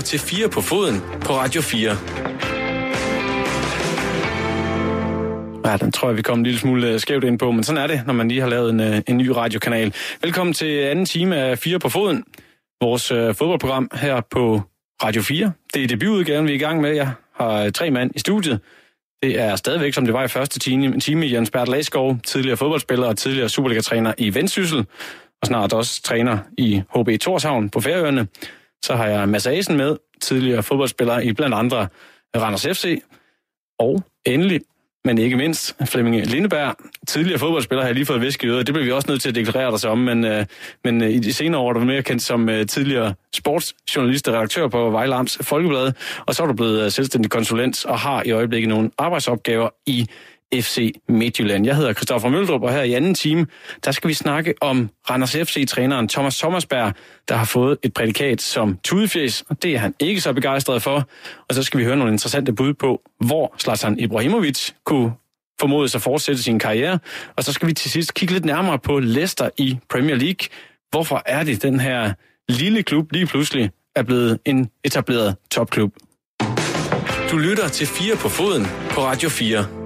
lytter til 4 på foden på Radio 4. Ja, den tror jeg, vi kom en lille smule øh, skævt ind på, men sådan er det, når man lige har lavet en, øh, en ny radiokanal. Velkommen til anden time af 4 på foden, vores øh, fodboldprogram her på Radio 4. Det er debutudgaven, vi er i gang med. Jeg har øh, tre mand i studiet. Det er stadigvæk, som det var i første time, time Jens Bert Laskov, tidligere fodboldspiller og tidligere Superliga-træner i Vendsyssel, og snart også træner i HB Torshavn på Færøerne. Så har jeg Massagen med, tidligere fodboldspiller i blandt andre Randers FC. Og endelig, men ikke mindst, Flemming Lindeberg, tidligere fodboldspiller, har jeg lige fået væske i øret. Det bliver vi også nødt til at deklarere dig om, men, øh, men øh, i de senere år er du mere kendt som øh, tidligere sportsjournalist og redaktør på Vejle Amts Folkeblad, og så er du blevet øh, selvstændig konsulent og har i øjeblikket nogle arbejdsopgaver i FC Midtjylland. Jeg hedder Christoffer Møldrup, og her i anden time, der skal vi snakke om Randers FC-træneren Thomas Sommersberg, der har fået et prædikat som tudefjes, og det er han ikke så begejstret for. Og så skal vi høre nogle interessante bud på, hvor Zlatan Ibrahimovic kunne formodes at fortsætte sin karriere. Og så skal vi til sidst kigge lidt nærmere på Leicester i Premier League. Hvorfor er det, den her lille klub lige pludselig er blevet en etableret topklub? Du lytter til 4 på foden på Radio 4.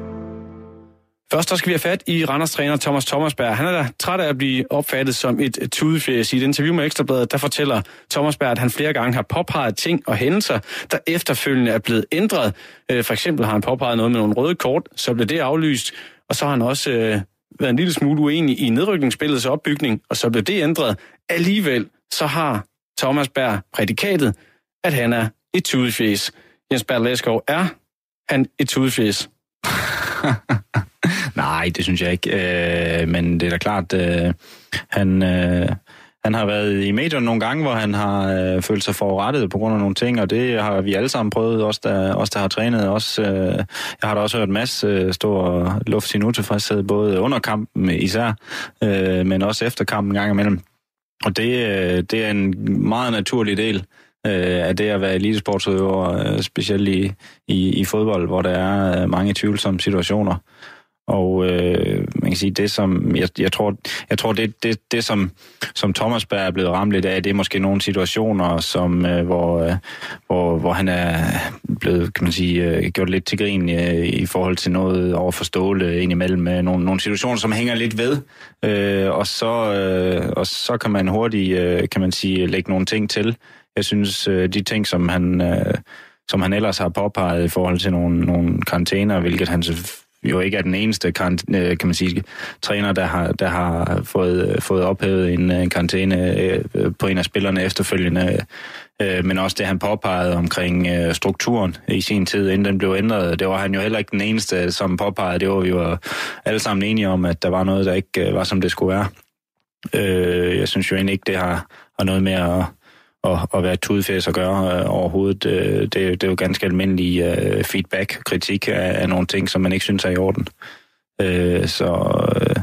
Først så skal vi have fat i Randers træner Thomas Thomasberg. Han er da træt af at blive opfattet som et tudefjæs. I et interview med Ekstrabladet, der fortæller Thomasberg, at han flere gange har påpeget ting og hændelser, der efterfølgende er blevet ændret. Øh, for eksempel har han påpeget noget med nogle røde kort, så blev det aflyst. Og så har han også øh, været en lille smule uenig i nedrykningsspillets opbygning, og så blev det ændret. Alligevel så har Thomasberg prædikatet, at han er et tudefjæs. Jens Berg er han et tudefjæs? Nej, det synes jeg ikke. Øh, men det er da klart, øh, han, øh, han har været i medierne nogle gange, hvor han har øh, følt sig forurettet på grund af nogle ting, og det har vi alle sammen prøvet, også der, også der har trænet. Også, øh, jeg har da også hørt Mads øh, stå og lufte sin utilfredshed, både under kampen især, øh, men også efter kampen en gang imellem. Og det, øh, det er en meget naturlig del øh, af det at være elitesportsudøver, øh, specielt i, i, i fodbold, hvor der er øh, mange tvivlsomme situationer. Og øh, man kan sige, det som, jeg, jeg tror, jeg tror det, det, det som, som Thomas Berg er blevet ramt lidt af, det er måske nogle situationer, som, øh, hvor, øh, hvor, hvor han er blevet, kan man sige, øh, gjort lidt til grin øh, i forhold til noget overforstående indimellem med nogle, nogle situationer, som hænger lidt ved. Øh, og, så, øh, og så kan man hurtigt, øh, kan man sige, lægge nogle ting til. Jeg synes, øh, de ting, som han... Øh, som han ellers har påpeget i forhold til nogle, nogle karantæner, hvilket han jo ikke er den eneste kan, øh, kan man sige, træner, der har, der har fået, øh, fået ophævet en, øh, en karantæne på en af spillerne efterfølgende. Men også det, han påpegede omkring strukturen i sin tid, inden den blev ændret. Det var han jo heller ikke den eneste, som påpegede. Det var vi jo alle sammen enige om, at der var noget, der ikke var, som det skulle være. Jeg synes jo egentlig ikke, det har, har noget med at at, at være tudfæs at gøre øh, overhovedet. Øh, det, det er jo ganske almindelig øh, feedback, kritik af, af nogle ting, som man ikke synes er i orden. Øh, så øh,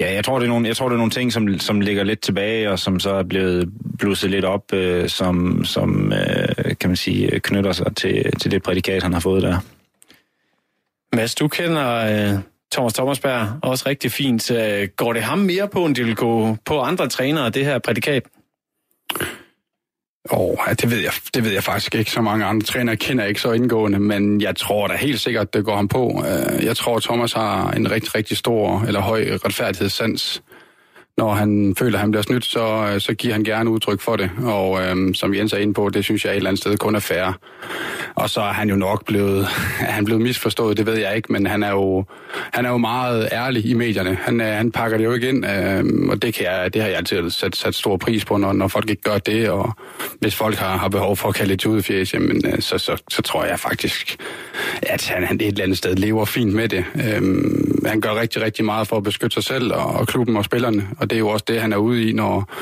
ja, jeg tror, det er nogle, jeg tror, det er nogle ting, som, som ligger lidt tilbage, og som så er blevet blusset lidt op, øh, som, som øh, kan man sige, knytter sig til, til det prædikat, han har fået der. Mads, du kender øh, Thomas Thomasberg også rigtig fint. Øh, går det ham mere på, end det vil gå på andre trænere, det her prædikat? Åh, oh, det ved jeg, det ved jeg faktisk ikke. Så mange andre trænere kender jeg ikke så indgående, men jeg tror da helt sikkert, det går ham på. Øh, jeg tror, Thomas har en rigtig, rigtig stor eller høj retfærdighedssans når han føler, at han bliver snydt, så, øh, så giver han gerne udtryk for det. Og øhm, som Jens er inde på, det synes jeg et eller andet sted kun er fair. Og så er han jo nok blevet, han blevet misforstået, det ved jeg ikke, men han er jo, han er jo meget ærlig i medierne. Han, øh, han pakker det jo ikke ind, øh, og det, kan jeg, det har jeg altid sat, sat stor pris på, når, når folk ikke gør det. Og hvis folk har, har behov for at kalde det udfjæs, jamen, øh, så, så, så tror jeg faktisk, at han, han et eller andet sted lever fint med det. Øh, han gør rigtig, rigtig meget for at beskytte sig selv og, og klubben og spillerne, og det er jo også det, han er ude i, når,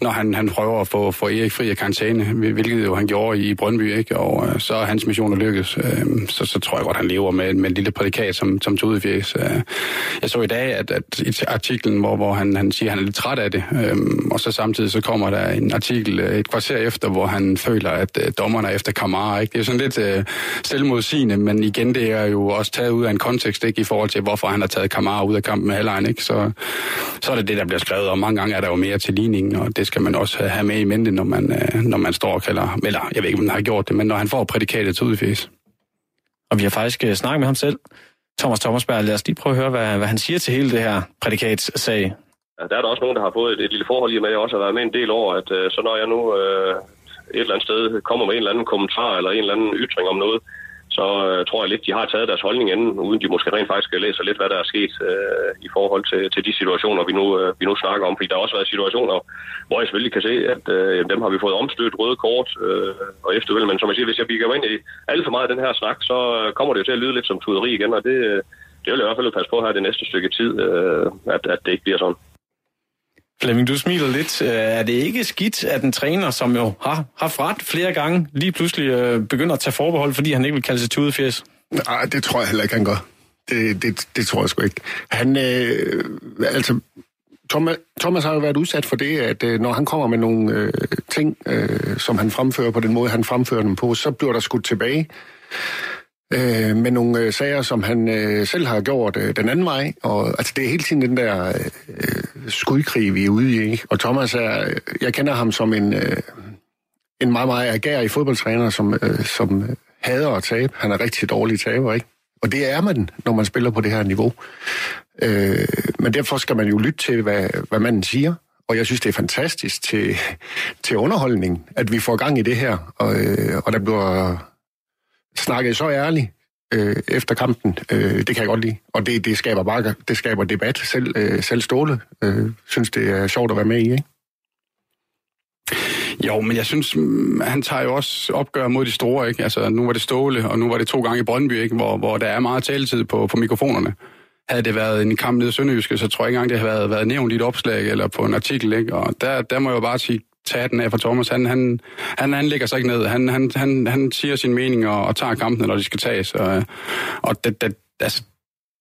når han, han prøver at få, få Erik fri af karantæne, hvilket jo han gjorde i Brøndby, ikke? og øh, så er hans mission lykkes. Øh, så, så tror jeg godt, han lever med, med et lille prædikat som, som tudefjæs. Øh, jeg så i dag, at, at i artiklen, hvor, hvor han, han siger, at han er lidt træt af det, øh, og så samtidig så kommer der en artikel øh, et kvarter efter, hvor han føler, at øh, dommerne er efter Kamara. Ikke? Det er sådan lidt øh, selvmodsigende, men igen, det er jo også taget ud af en kontekst, ikke? i forhold til, hvorfor han har taget Kamara ud af kampen med halvlejen. Ikke? Så, så er det det, der bliver skrevet, og mange gange er der jo mere til ligningen, og det, skal man også have med i mente, når man, øh, når man står og kalder, eller jeg ved ikke, om han har gjort det, men når han får prædikatet til udfæs. Og vi har faktisk øh, snakket med ham selv. Thomas Thomasberg, lad os lige prøve at høre, hvad, hvad han siger til hele det her prædikatssag. Ja, der er der også nogen, der har fået et, et lille forhold i med, at jeg også har været med en del over, at øh, så når jeg nu øh, et eller andet sted kommer med en eller anden kommentar eller en eller anden ytring om noget, så øh, tror jeg lidt, de har taget deres holdning inden, uden de måske rent faktisk læser lidt, hvad der er sket øh, i forhold til, til de situationer, vi nu, øh, vi nu snakker om. Fordi der har også været situationer, hvor jeg selvfølgelig kan se, at øh, dem har vi fået omstødt røde kort øh, og efterfølgende. Men som jeg siger, hvis jeg bygger mig ind i alt for meget af den her snak, så øh, kommer det jo til at lyde lidt som tuderi igen, og det, øh, det vil jeg i hvert fald passe på her det næste stykke tid, øh, at, at det ikke bliver sådan. Flemming, du smiler lidt. Øh, er det ikke skidt, at en træner, som jo har haft ret flere gange, lige pludselig øh, begynder at tage forbehold, fordi han ikke vil kalde sig tudefjæs? Nej, det tror jeg heller ikke, han gør. Det, det, det tror jeg sgu ikke. Han, øh, altså, Thomas, Thomas har jo været udsat for det, at øh, når han kommer med nogle øh, ting, øh, som han fremfører på den måde, han fremfører dem på, så bliver der skudt tilbage øh, med nogle øh, sager, som han øh, selv har gjort øh, den anden vej. Og altså, det er hele tiden den der øh, øh skudkrig, vi er ude i. Ikke? Og Thomas er, øh, jeg kender ham som en, øh, en meget, meget agerig fodboldtræner, som, øh, som øh, hader at tabe. Han er rigtig dårlig taber, ikke? Og det er man, når man spiller på det her niveau. Øh, men derfor skal man jo lytte til, hvad, hvad manden siger. Og jeg synes, det er fantastisk til, til underholdning, at vi får gang i det her. Og, øh, og der bliver snakkede så ærligt øh, efter kampen. Øh, det kan jeg godt lide. Og det, det skaber bare det skaber debat. Selv, øh, selv Ståle øh, synes, det er sjovt at være med i, ikke? Jo, men jeg synes, mm, han tager jo også opgør mod de store, ikke? Altså, nu var det Ståle, og nu var det to gange i Brøndby, ikke? Hvor, hvor der er meget taletid på, på mikrofonerne. Havde det været en kamp nede i Sønderjyske, så tror jeg ikke engang, det havde været, været nævnt i et opslag eller på en artikel, ikke? Og der, der må jeg jo bare sige, tage den af for Thomas. Han, han, han, han lægger sig ikke ned. Han, han, han, han siger sin mening og, og tager kampene, når de skal tages. Og, og det, det, altså,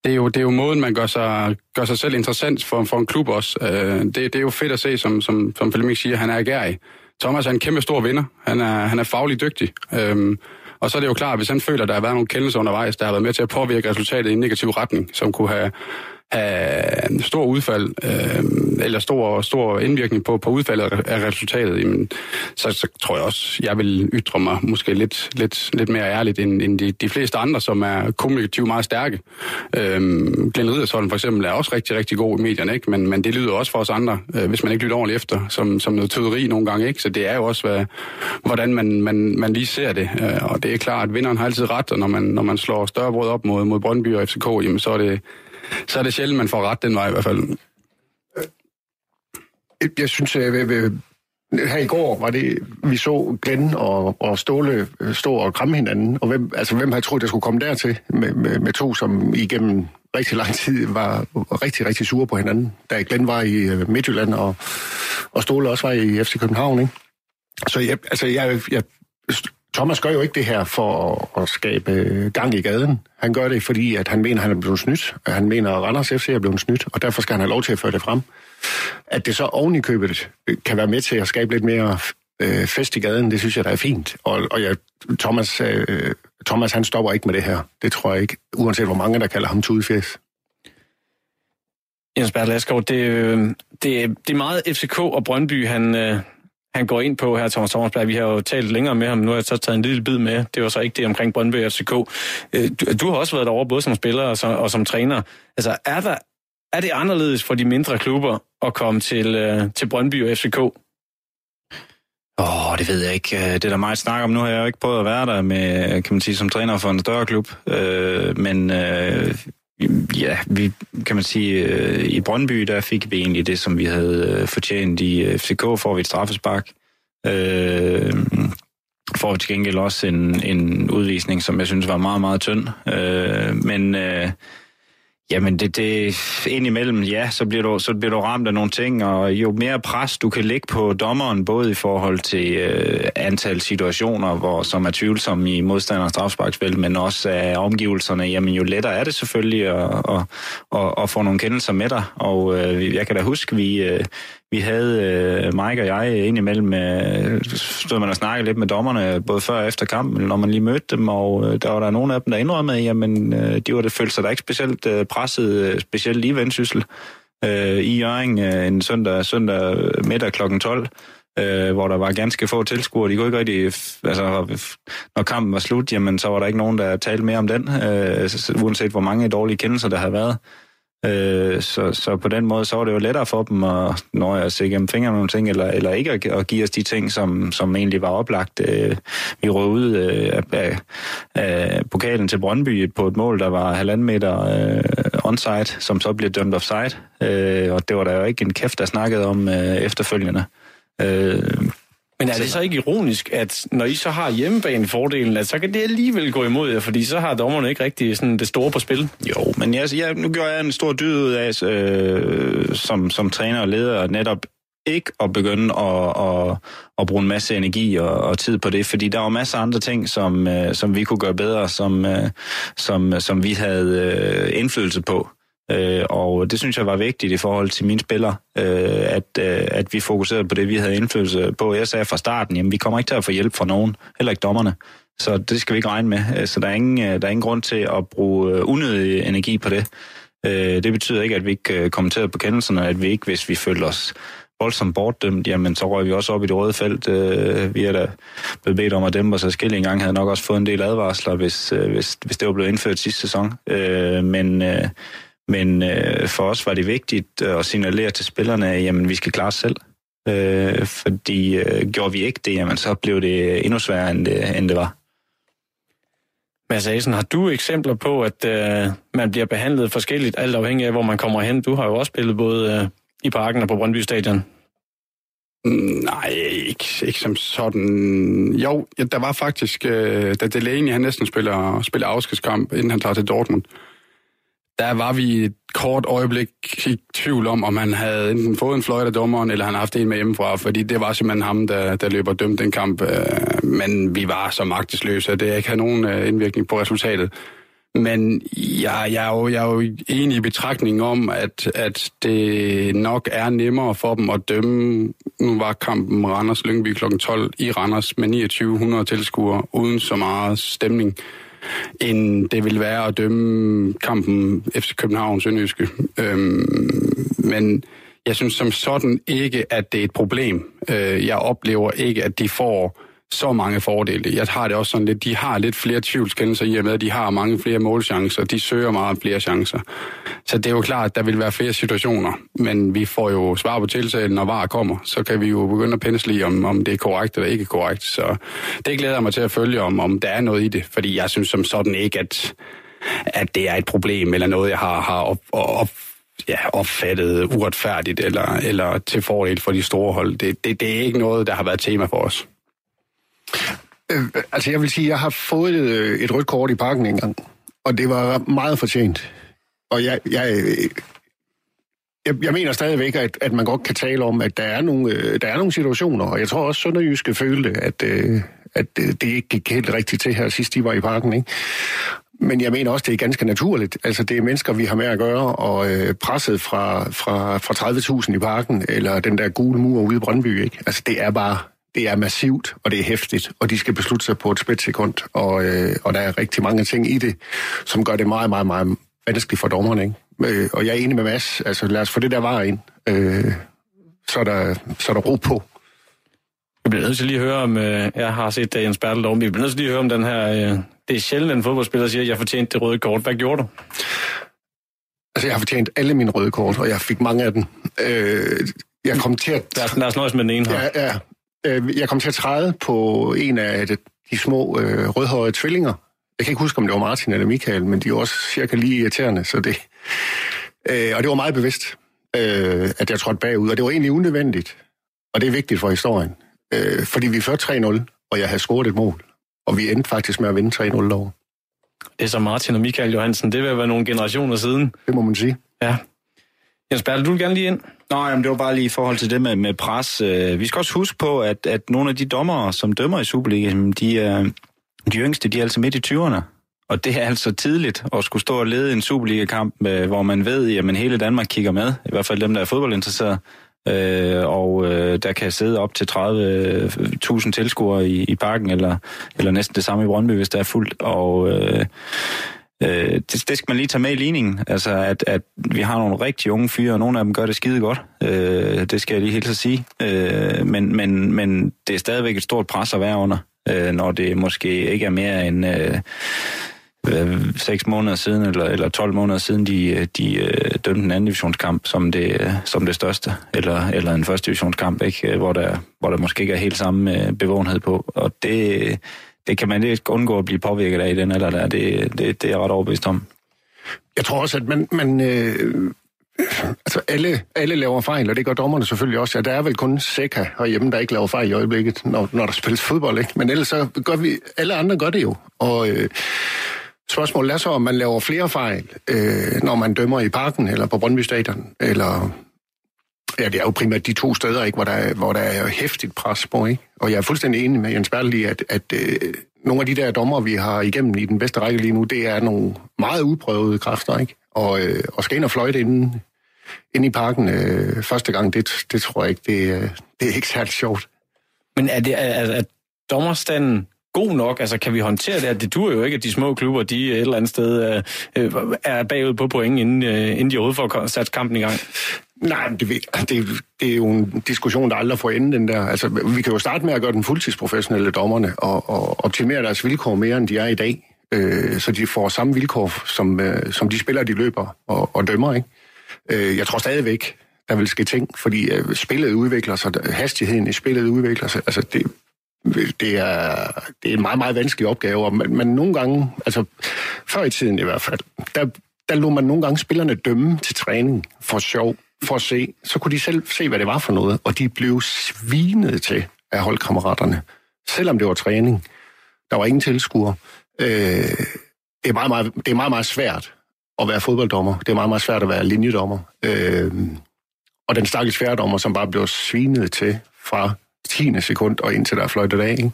det er, jo, det er jo måden, man gør sig, gør sig selv interessant for, for en klub også. Øh, det, det er jo fedt at se, som, som, som Flemming siger, han er agerig. Thomas er en kæmpe stor vinder. Han er, han er faglig dygtig. Øhm, og så er det jo klart, at hvis han føler, at der har været nogle kendelser undervejs, der har været med til at påvirke resultatet i en negativ retning, som kunne have, have stor udfald, øh, eller stor, stor indvirkning på, på udfaldet af resultatet, jamen, så, så tror jeg også, jeg vil ytre mig måske lidt, lidt, lidt mere ærligt end, end de, de fleste andre, som er kommunikativt meget stærke. Øh, Glenn Ridersholm for eksempel er også rigtig, rigtig god i medierne, ikke? Men, men det lyder også for os andre, øh, hvis man ikke lytter ordentligt efter, som, som noget tøderi nogle gange. Ikke? Så det er jo også, hvad, hvordan man, man, man lige ser det. Øh, og det er klart, at vinderen har altid ret, og når man, når man slår større brød op mod, mod Brøndby og FCK, jamen, så er det så er det sjældent, man får ret den vej i hvert fald. Øh, jeg synes, at her i går var det, vi så Glenn og, og Ståle stå og kramme hinanden, og hvem, altså, hvem havde troet, der skulle komme dertil med, med, med to, som igennem rigtig lang tid var rigtig, rigtig sure på hinanden, da Glenn var i Midtjylland, og, og Ståle også var i FC København, ikke? Så jeg, altså, jeg, jeg Thomas gør jo ikke det her for at skabe gang i gaden. Han gør det, fordi at han mener, at han er blevet snydt. Han mener, at Randers FC er blevet snydt, og derfor skal han have lov til at føre det frem. At det så oven i købet kan være med til at skabe lidt mere øh, fest i gaden, det synes jeg, der er fint. Og, og jeg, Thomas, øh, Thomas, han stopper ikke med det her. Det tror jeg ikke, uanset hvor mange, der kalder ham tudefjes. Jens Bertel Asgaard, det, øh, det, det er meget FCK og Brøndby, han, øh, han går ind på her, Thomas Thomasberg. Vi har jo talt længere med ham. Nu har jeg så taget en lille bid med. Det var så ikke det omkring Brøndby og FCK. Øh, du, du har også været derovre, både som spiller og som, og som træner. Altså, er, der, er det anderledes for de mindre klubber at komme til, øh, til Brøndby og FCK? Åh, oh, det ved jeg ikke. Øh, det er der meget snak om. Nu har jeg jo ikke prøvet at være der med, kan man sige, som træner for en større klub. Øh, men ja, vi kan man sige, øh, i Brøndby, der fik vi egentlig det, som vi havde øh, fortjent. I øh, FCK får vi et straffespark. Øh, får vi til gengæld også en, en udvisning, som jeg synes var meget, meget tynd. Øh, men øh, Jamen, det, det indimellem, ja, så bliver, du, så bliver du ramt af nogle ting, og jo mere pres du kan lægge på dommeren, både i forhold til øh, antal situationer, hvor, som er tvivlsomme i modstanders strafsparkspil, men også af omgivelserne, jamen jo lettere er det selvfølgelig at, at, at, at få nogle kendelser med dig. Og øh, jeg kan da huske, vi, øh, vi havde, øh, Mike og jeg, indimellem, øh, stod man og snakkede lidt med dommerne, både før og efter kampen, når man lige mødte dem, og øh, der var der nogle af dem, der indrømmede, jamen, øh, de var det følte sig da ikke specielt øh, presset, øh, specielt lige vendsyssel. øh, i Jørgen øh, en søndag, søndag øh, middag kl. 12, øh, hvor der var ganske få tilskuere. De kunne ikke rigtig, altså, når kampen var slut, jamen, så var der ikke nogen, der talte mere om den, øh, uanset hvor mange dårlige kendelser der havde været. Øh, så, så på den måde, så var det jo lettere for dem at, når jeg se gennem fingrene nogle ting, eller, eller ikke at, at give os de ting, som, som egentlig var oplagt. Øh, vi rød ud øh, af, af pokalen til Brøndby på et mål, der var halvanden meter øh, onside, som så blev dømt offside. Øh, og det var der jo ikke en kæft, der snakkede om øh, efterfølgende. Øh, men er det så ikke ironisk, at når I så har hjemmebanefordelen, at så kan det alligevel gå imod jer, fordi så har dommerne ikke rigtig sådan det store på spil? Jo, men jeg, jeg, nu gør jeg en stor dyd ud af, øh, som, som træner og leder, netop ikke at begynde at, at, at bruge en masse energi og, og tid på det, fordi der var masser af andre ting, som, øh, som vi kunne gøre bedre, som, øh, som, som vi havde øh, indflydelse på. Øh, og det synes jeg var vigtigt i forhold til mine spillere, øh, at, øh, at vi fokuserede på det, vi havde indflydelse på. Jeg sagde fra starten, jamen vi kommer ikke til at få hjælp fra nogen, heller ikke dommerne. Så det skal vi ikke regne med. Øh, så der er ingen, øh, der er ingen grund til at bruge øh, unødig energi på det. Det betyder ikke, at vi ikke kommenterede på kendelserne, at vi ikke, hvis vi følte os voldsomt bortdømt, jamen så røg vi også op i det røde felt. Øh, vi er da blevet bedt om at dæmpe os adskillige en gang, havde nok også fået en del advarsler, hvis, øh, hvis, hvis det var blevet indført sidste sæson. Øh, men øh, men øh, for os var det vigtigt at signalere til spillerne, at jamen, vi skal klare os selv. Øh, fordi øh, gjorde vi ikke det, jamen, så blev det endnu sværere, end det, end det var. Mads Asen, har du eksempler på, at øh, man bliver behandlet forskelligt, alt afhængig af, hvor man kommer hen? Du har jo også spillet både øh, i parken og på Brøndby Stadion. Nej, ikke, ikke som sådan. Jo, ja, der var faktisk, øh, da Delaney han næsten spiller, spiller afskedskamp, inden han tager til Dortmund, der var vi et kort øjeblik i tvivl om, om han havde enten fået en fløjt af dommeren, eller han haft en med hjemmefra, fordi det var simpelthen ham, der, der løber dømt den kamp. Øh, men vi var så magtesløse, at det ikke havde nogen øh, indvirkning på resultatet. Men jeg, jeg, er jo, jeg er jo enig i betragtningen om, at, at det nok er nemmere for dem at dømme. Nu var kampen Randers Lyngby kl. 12 i Randers med 2900 tilskuere, uden så meget stemning end det vil være at dømme kampen FC København Sønderjyske. Øhm, men jeg synes som sådan ikke, at det er et problem. Øh, jeg oplever ikke, at de får så mange fordele. Jeg har det også sådan lidt, de har lidt flere tvivlskendelser i og med, at de har mange flere målchancer. De søger meget flere chancer. Så det er jo klart, at der vil være flere situationer, men vi får jo svar på tiltalen, når var kommer. Så kan vi jo begynde at pensle i, om, om det er korrekt eller ikke korrekt. Så det glæder jeg mig til at følge, om, om der er noget i det, fordi jeg synes som sådan ikke, at, at det er et problem eller noget, jeg har, har op, op, ja, opfattet uretfærdigt eller, eller til fordel for de store hold. Det, det, det er ikke noget, der har været tema for os. Øh, altså, jeg vil sige, jeg har fået øh, et rødt kort i parken engang, og det var meget fortjent. Og jeg, jeg, øh, jeg, jeg mener stadigvæk, at, at man godt kan tale om, at der er nogle, øh, der er nogle situationer, og jeg tror også, Sønderjyske følte, at, at det ikke gik helt rigtigt til her sidst, de var i parken. Ikke? Men jeg mener også, det er ganske naturligt. Altså, det er mennesker, vi har med at gøre, og øh, presset fra, fra, fra 30.000 i parken, eller den der gule mur ude i Brøndby, ikke? Altså, det er bare det er massivt, og det er hæftigt, og de skal beslutte sig på et splitsekund, og, øh, og der er rigtig mange ting i det, som gør det meget, meget, meget vanskeligt for dommerne. Ikke? Øh, og jeg er enig med Mads, altså lad os få det der var ind, øh, så, er der, så er der ro på. Vi bliver nødt til lige at høre om, øh, jeg har set Jens Bertel om, vi bliver nødt til lige at høre om den her, øh, det er sjældent, en fodboldspiller siger, at jeg fortjente det røde kort. Hvad gjorde du? Altså, jeg har fortjent alle mine røde kort, og jeg fik mange af dem. Øh, jeg kom til at... Lad os, lad os nøjes med den ene her. Ja, ja. Øh, jeg kom til at træde på en af de små øh, rødhårede tvillinger. Jeg kan ikke huske, om det var Martin eller Michael, men de er også cirka lige irriterende, så det... Øh, og det var meget bevidst, øh, at jeg trådte bagud, og det var egentlig unødvendigt. Og det er vigtigt for historien. Øh, fordi vi førte 3-0, og jeg havde scoret et mål. Og vi endte faktisk med at vinde 3-0 derovre. Det er så Martin og Michael Johansen. Det vil være nogle generationer siden. Det må man sige. Ja. Jens Bertel, du vil gerne lige ind? Nej, jamen, det var bare lige i forhold til det med, med pres. Øh, vi skal også huske på, at, at nogle af de dommere, som dømmer i Superligaen, de, er, de yngste, de er altså midt i 20'erne. Og det er altså tidligt at skulle stå og lede en Superliga-kamp, øh, hvor man ved, at hele Danmark kigger med. I hvert fald dem, der er fodboldinteresserede. Øh, og øh, der kan sidde op til 30.000 øh, tilskuere i, i parken, eller, eller næsten det samme i Brøndby, hvis der er fuldt. Og øh, Øh, det, det skal man lige tage med i ligningen. Altså, at, at vi har nogle rigtig unge fyre, og nogle af dem gør det skide godt. Øh, det skal jeg lige helt så sige. Øh, men, men, men det er stadigvæk et stort pres at være under, øh, når det måske ikke er mere end... Øh, øh 6 måneder siden, eller, eller 12 måneder siden, de, de øh, dømte en anden divisionskamp som det, som det største, eller, eller en første divisionskamp, ikke? Hvor, der, hvor der måske ikke er helt samme øh, bevågenhed på. Og det, det kan man ikke undgå at blive påvirket af i den alder der. Det, det, det er jeg ret overbevist om. Jeg tror også, at man, man øh, altså alle, alle laver fejl, og det gør dommerne selvfølgelig også. Ja, der er vel kun Seca herhjemme, der ikke laver fejl i øjeblikket, når, når der spilles fodbold, ikke? Men ellers så gør vi, alle andre gør det jo. Og øh, spørgsmålet er så, om man laver flere fejl, øh, når man dømmer i parken, eller på Brøndby Stadion, eller Ja, det er jo primært de to steder, ikke, hvor, der hvor der er hæftigt pres på. Ikke? Og jeg er fuldstændig enig med Jens Bertel i, at, at øh, nogle af de der dommer, vi har igennem i den bedste række lige nu, det er nogle meget udprøvede kræfter. Ikke? Og, øh, og skal ind og fløjte inden, inde i parken øh, første gang, det, det tror jeg ikke, det, øh, det er ikke særlig sjovt. Men er, det, er, er dommerstanden god nok? Altså, kan vi håndtere det? Det dur jo ikke, at de små klubber, de et eller andet sted øh, øh er bagud på point, inden, øh, inden de overhovedet får sat kampen i gang. Nej, det, det, det er jo en diskussion, der aldrig får ende, den der. Altså, vi kan jo starte med at gøre den fuldtidsprofessionelle dommerne og, og optimere deres vilkår mere, end de er i dag. Øh, så de får samme vilkår, som, øh, som de spiller, de løber og, og dømmer. Ikke? Øh, jeg tror stadigvæk, der vil ske ting, fordi øh, spillet udvikler sig, hastigheden i spillet udvikler sig. Altså, det, det er, det er en meget, meget vanskelig opgave, og man, man nogle gange, altså før i tiden i hvert fald, der, der lå man nogle gange spillerne dømme til træning for sjov for at se, så kunne de selv se, hvad det var for noget, og de blev svinet til af holdkammeraterne, selvom det var træning. Der var ingen tilskuer. Øh, det, er meget, meget, det er meget, meget svært at være fodbolddommer. Det er meget, meget svært at være linjedommer. Øh, og den stakkels færdommer, som bare blev svinet til fra 10. sekund og indtil der er fløjtet af, ikke?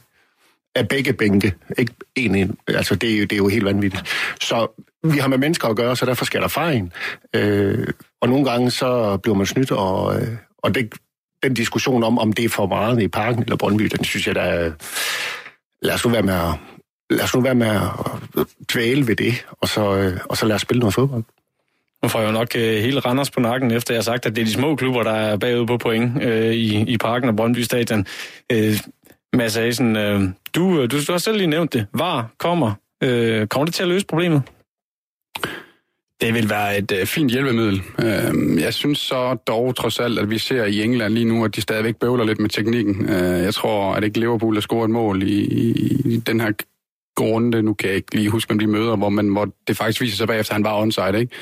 af begge bænke. Ikke en, en. Altså, det er, jo, det er jo helt vanvittigt. Så vi har med mennesker at gøre, så derfor skal der fejl. Øh, og nogle gange så bliver man snydt, og, øh, og det, den diskussion om, om det er for meget i parken eller Brøndby, den synes jeg, der er... Lad os nu være med at, lad os nu være med at øh, dvæle ved det, og så, øh, og så lad os spille noget fodbold. Nu får jeg jo nok øh, hele Randers på nakken, efter jeg har sagt, at det er de små klubber, der er bagud på point øh, i, i parken og Brøndby Stadion. Øh, Mads Asen, øh, du, du, du har selv lige nævnt det. VAR kommer. Øh, kommer det til at løse problemet? Det vil være et øh, fint hjælpemiddel. Øh, jeg synes så dog trods alt, at vi ser i England lige nu, at de stadigvæk bøvler lidt med teknikken. Øh, jeg tror, at ikke Liverpool har scoret et mål i, i, i den her grunde, nu kan jeg ikke lige huske, om de møder, hvor, man, hvor det faktisk viser sig bagefter, at han var onside. Ikke?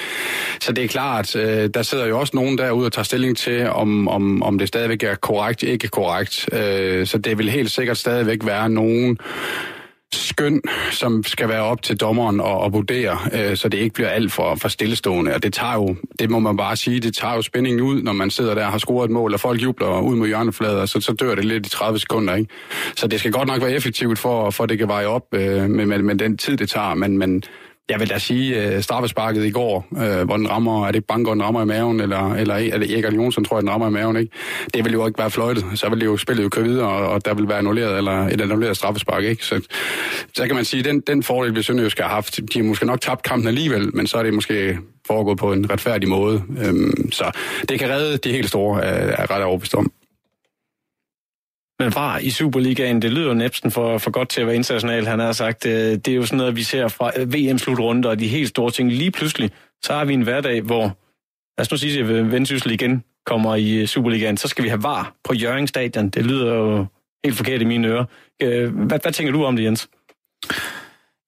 Så det er klart, øh, der sidder jo også nogen derude og tager stilling til, om, om, om det stadigvæk er korrekt, ikke korrekt. Øh, så det vil helt sikkert stadigvæk være nogen skøn, som skal være op til dommeren at, at vurdere, øh, så det ikke bliver alt for, for stillestående. Og det tager jo, det må man bare sige, det tager jo spændingen ud, når man sidder der og har scoret et mål, og folk jubler ud mod hjørneflader, så, så dør det lidt i 30 sekunder. Ikke? Så det skal godt nok være effektivt, for, for det kan veje op øh, med, med, med den tid, det tager. Men, men jeg vil da sige, øh, straffesparket i går, øh, hvor den rammer, er det Banker, den rammer i maven, eller, eller er det Erik Jonsson, tror jeg, den rammer i maven, ikke? Det vil jo ikke være fløjtet, så vil det jo spillet jo køre videre, og, og der vil være annulleret, eller et annulleret straffespark, ikke? Så, så kan man sige, den, den fordel, vi Sønderjysk har haft, de har måske nok tabt kampen alligevel, men så er det måske foregået på en retfærdig måde. Øhm, så det kan redde de helt store, er, er ret overbevist om. Men var i Superligaen, det lyder jo næsten for, for godt til at være international, han har sagt. Øh, det er jo sådan noget, vi ser fra VM-slutrunde og de helt store ting. Lige pludselig, så har vi en hverdag, hvor, lad os nu sige, at Vendsyssel igen kommer i øh, Superligaen, så skal vi have var på Jørgen Stadion. Det lyder jo helt forkert i mine ører. Øh, hvad, hvad tænker du om det, Jens?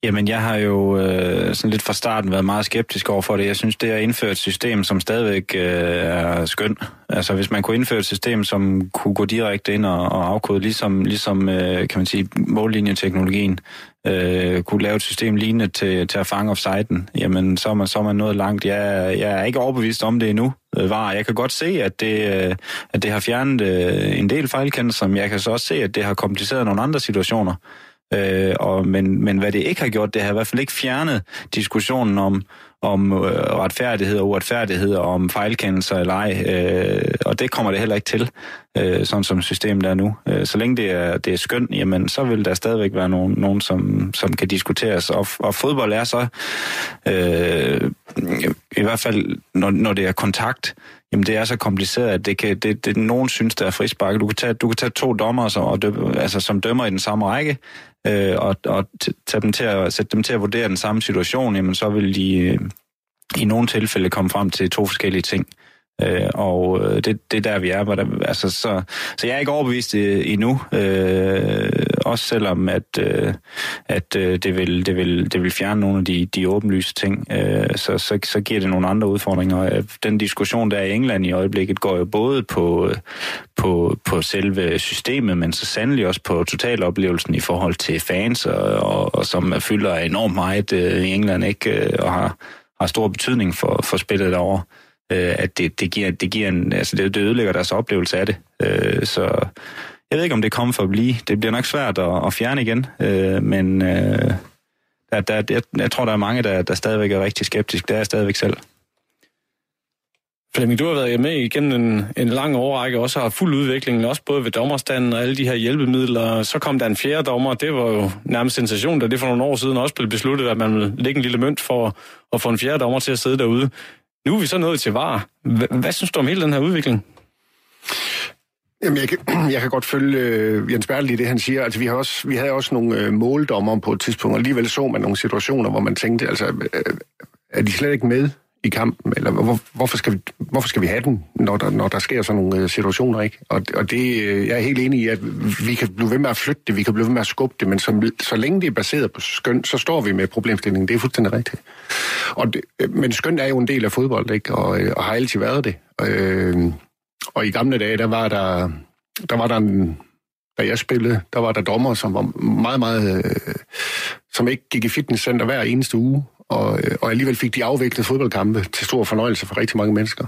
Jamen, jeg har jo øh, sådan lidt fra starten været meget skeptisk over for det. Jeg synes, det er indført et system, som stadigvæk øh, er skøn. Altså, hvis man kunne indføre et system, som kunne gå direkte ind og, og afkode, ligesom, ligesom øh, kan man sige, mållinjeteknologien, øh, kunne lave et system lignende til, til at fange offsiden, jamen, så er, man, så er man nået langt. Jeg, jeg er ikke overbevist om det endnu. Øh, var. Jeg kan godt se, at det, øh, at det har fjernet øh, en del fejlkendelser, men jeg kan så også se, at det har kompliceret nogle andre situationer. Øh, og, men, men hvad det ikke har gjort, det har i hvert fald ikke fjernet diskussionen om, om øh, retfærdighed og uretfærdighed, og om fejlkendelser eller ej. Øh, og det kommer det heller ikke til, øh, sådan som systemet er nu. Øh, så længe det er, det er skønt, jamen, så vil der stadigvæk være nogen, nogen som, som kan diskuteres. Og, og fodbold er så, øh, i hvert fald når, når det er kontakt, jamen det er så kompliceret, at det kan, det, det, nogen synes, der er frispark. Du kan tage, du kan tage to dommer, som, og dø, altså, som dømmer i den samme række, øh, og, og tage dem til at, sætte dem til at vurdere den samme situation, jamen så vil de øh, i nogle tilfælde komme frem til to forskellige ting. Øh, og øh, det, det er der, vi er. Der, altså, så, så jeg er ikke overbevist øh, endnu. Øh, også selvom, at, øh, at øh, det, vil, det, vil, det vil fjerne nogle af de, de åbenlyse ting, øh, så, så, så giver det nogle andre udfordringer. Øh, den diskussion, der er i England i øjeblikket, går jo både på, på, på selve systemet, men så sandelig også på totaloplevelsen i forhold til fans, og, og, og som fylder enormt meget øh, i England, ikke? Øh, og har, har stor betydning for, for spillet derovre øh, at det, det, giver, det, giver en, altså det, det ødelægger deres oplevelse af det. Øh, så jeg ved ikke, om det kommer for at blive. Det bliver nok svært at, at fjerne igen, øh, men øh, der, der, jeg, jeg tror, der er mange, der, der stadigvæk er rigtig skeptiske. Det er jeg stadigvæk selv. Flemming, du har været med igennem en, en lang årrække, også har fuld udvikling, også både ved dommerstanden og alle de her hjælpemidler. Så kom der en fjerde dommer, det var jo nærmest sensation, da det for nogle år siden også blev besluttet, at man ville lægge en lille mønt for at få en fjerde dommer til at sidde derude. Nu er vi så nået til var. Hvad synes du om hele den her udvikling? Jamen, jeg kan, jeg kan godt følge øh, Jens Bertel i det, han siger. Altså, vi, har også, vi havde også nogle øh, måldommer på et tidspunkt, og alligevel så man nogle situationer, hvor man tænkte, altså, øh, øh er de slet ikke med i kampen? Eller hvor, hvorfor, skal vi, hvorfor skal vi have den, når der, når der sker sådan nogle øh, situationer, ikke? Og, og det, øh, jeg er helt enig i, at vi kan blive ved med at flytte det, vi kan blive ved med at skubbe det, men så, så længe det er baseret på skøn, så står vi med problemstillingen. Det er fuldstændig rigtigt. Og det, øh, men skøn er jo en del af fodbold, ikke? Og, og har altid været det. Uh, og i gamle dage, der var der, der var der en, da jeg spillede, der var der dommer, som var meget, meget, øh, som ikke gik i fitnesscenter hver eneste uge, og, øh, og alligevel fik de afviklet fodboldkampe til stor fornøjelse for rigtig mange mennesker.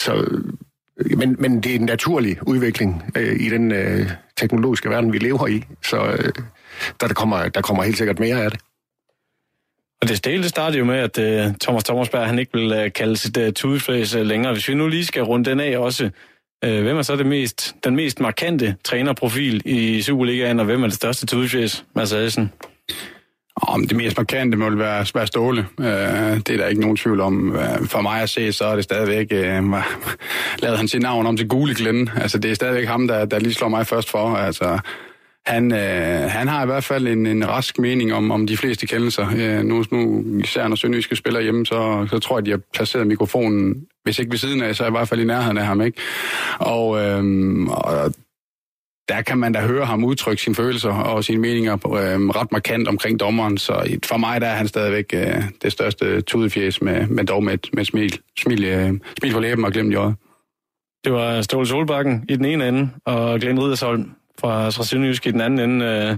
Så, øh, men, men det er en naturlig udvikling øh, i den øh, teknologiske verden, vi lever i, så øh, der, der, kommer, der kommer helt sikkert mere af det. Og det stille startede jo med, at øh, Thomas Thomasberg han ikke vil øh, kalde sit øh, tudeflæs øh, længere. Hvis vi nu lige skal runde den af også, øh, hvem er så det mest, den mest markante trænerprofil i Superligaen, og hvem er det største tudeflæs, Mads Adelsen? Om det mest markante må være, være Ståle. Øh, det er der ikke nogen tvivl om. Øh, for mig at se, så er det stadigvæk... Øh, lavede han sit navn om til Gule Glenn. Altså, det er stadigvæk ham, der, der lige slår mig først for. Altså, han, øh, han har i hvert fald en, en rask mening om, om de fleste kendelser. Øh, nu, nu, især når Sønderjyske spiller hjemme, så, så tror jeg, at de har placeret mikrofonen, hvis ikke ved siden af, så i hvert fald i nærheden af ham. Ikke? Og, øh, og der kan man da høre ham udtrykke sine følelser og sine meninger øh, ret markant omkring dommeren. Så for mig der er han stadigvæk øh, det største tudefjes, med, med dog med, med smil, smil, øh, smil på læben og glemt i øjet. Det var Ståle Solbakken i den ene ende, og Glenn Ridersholm fra, fra Sønderjysk i den anden ende. Øh,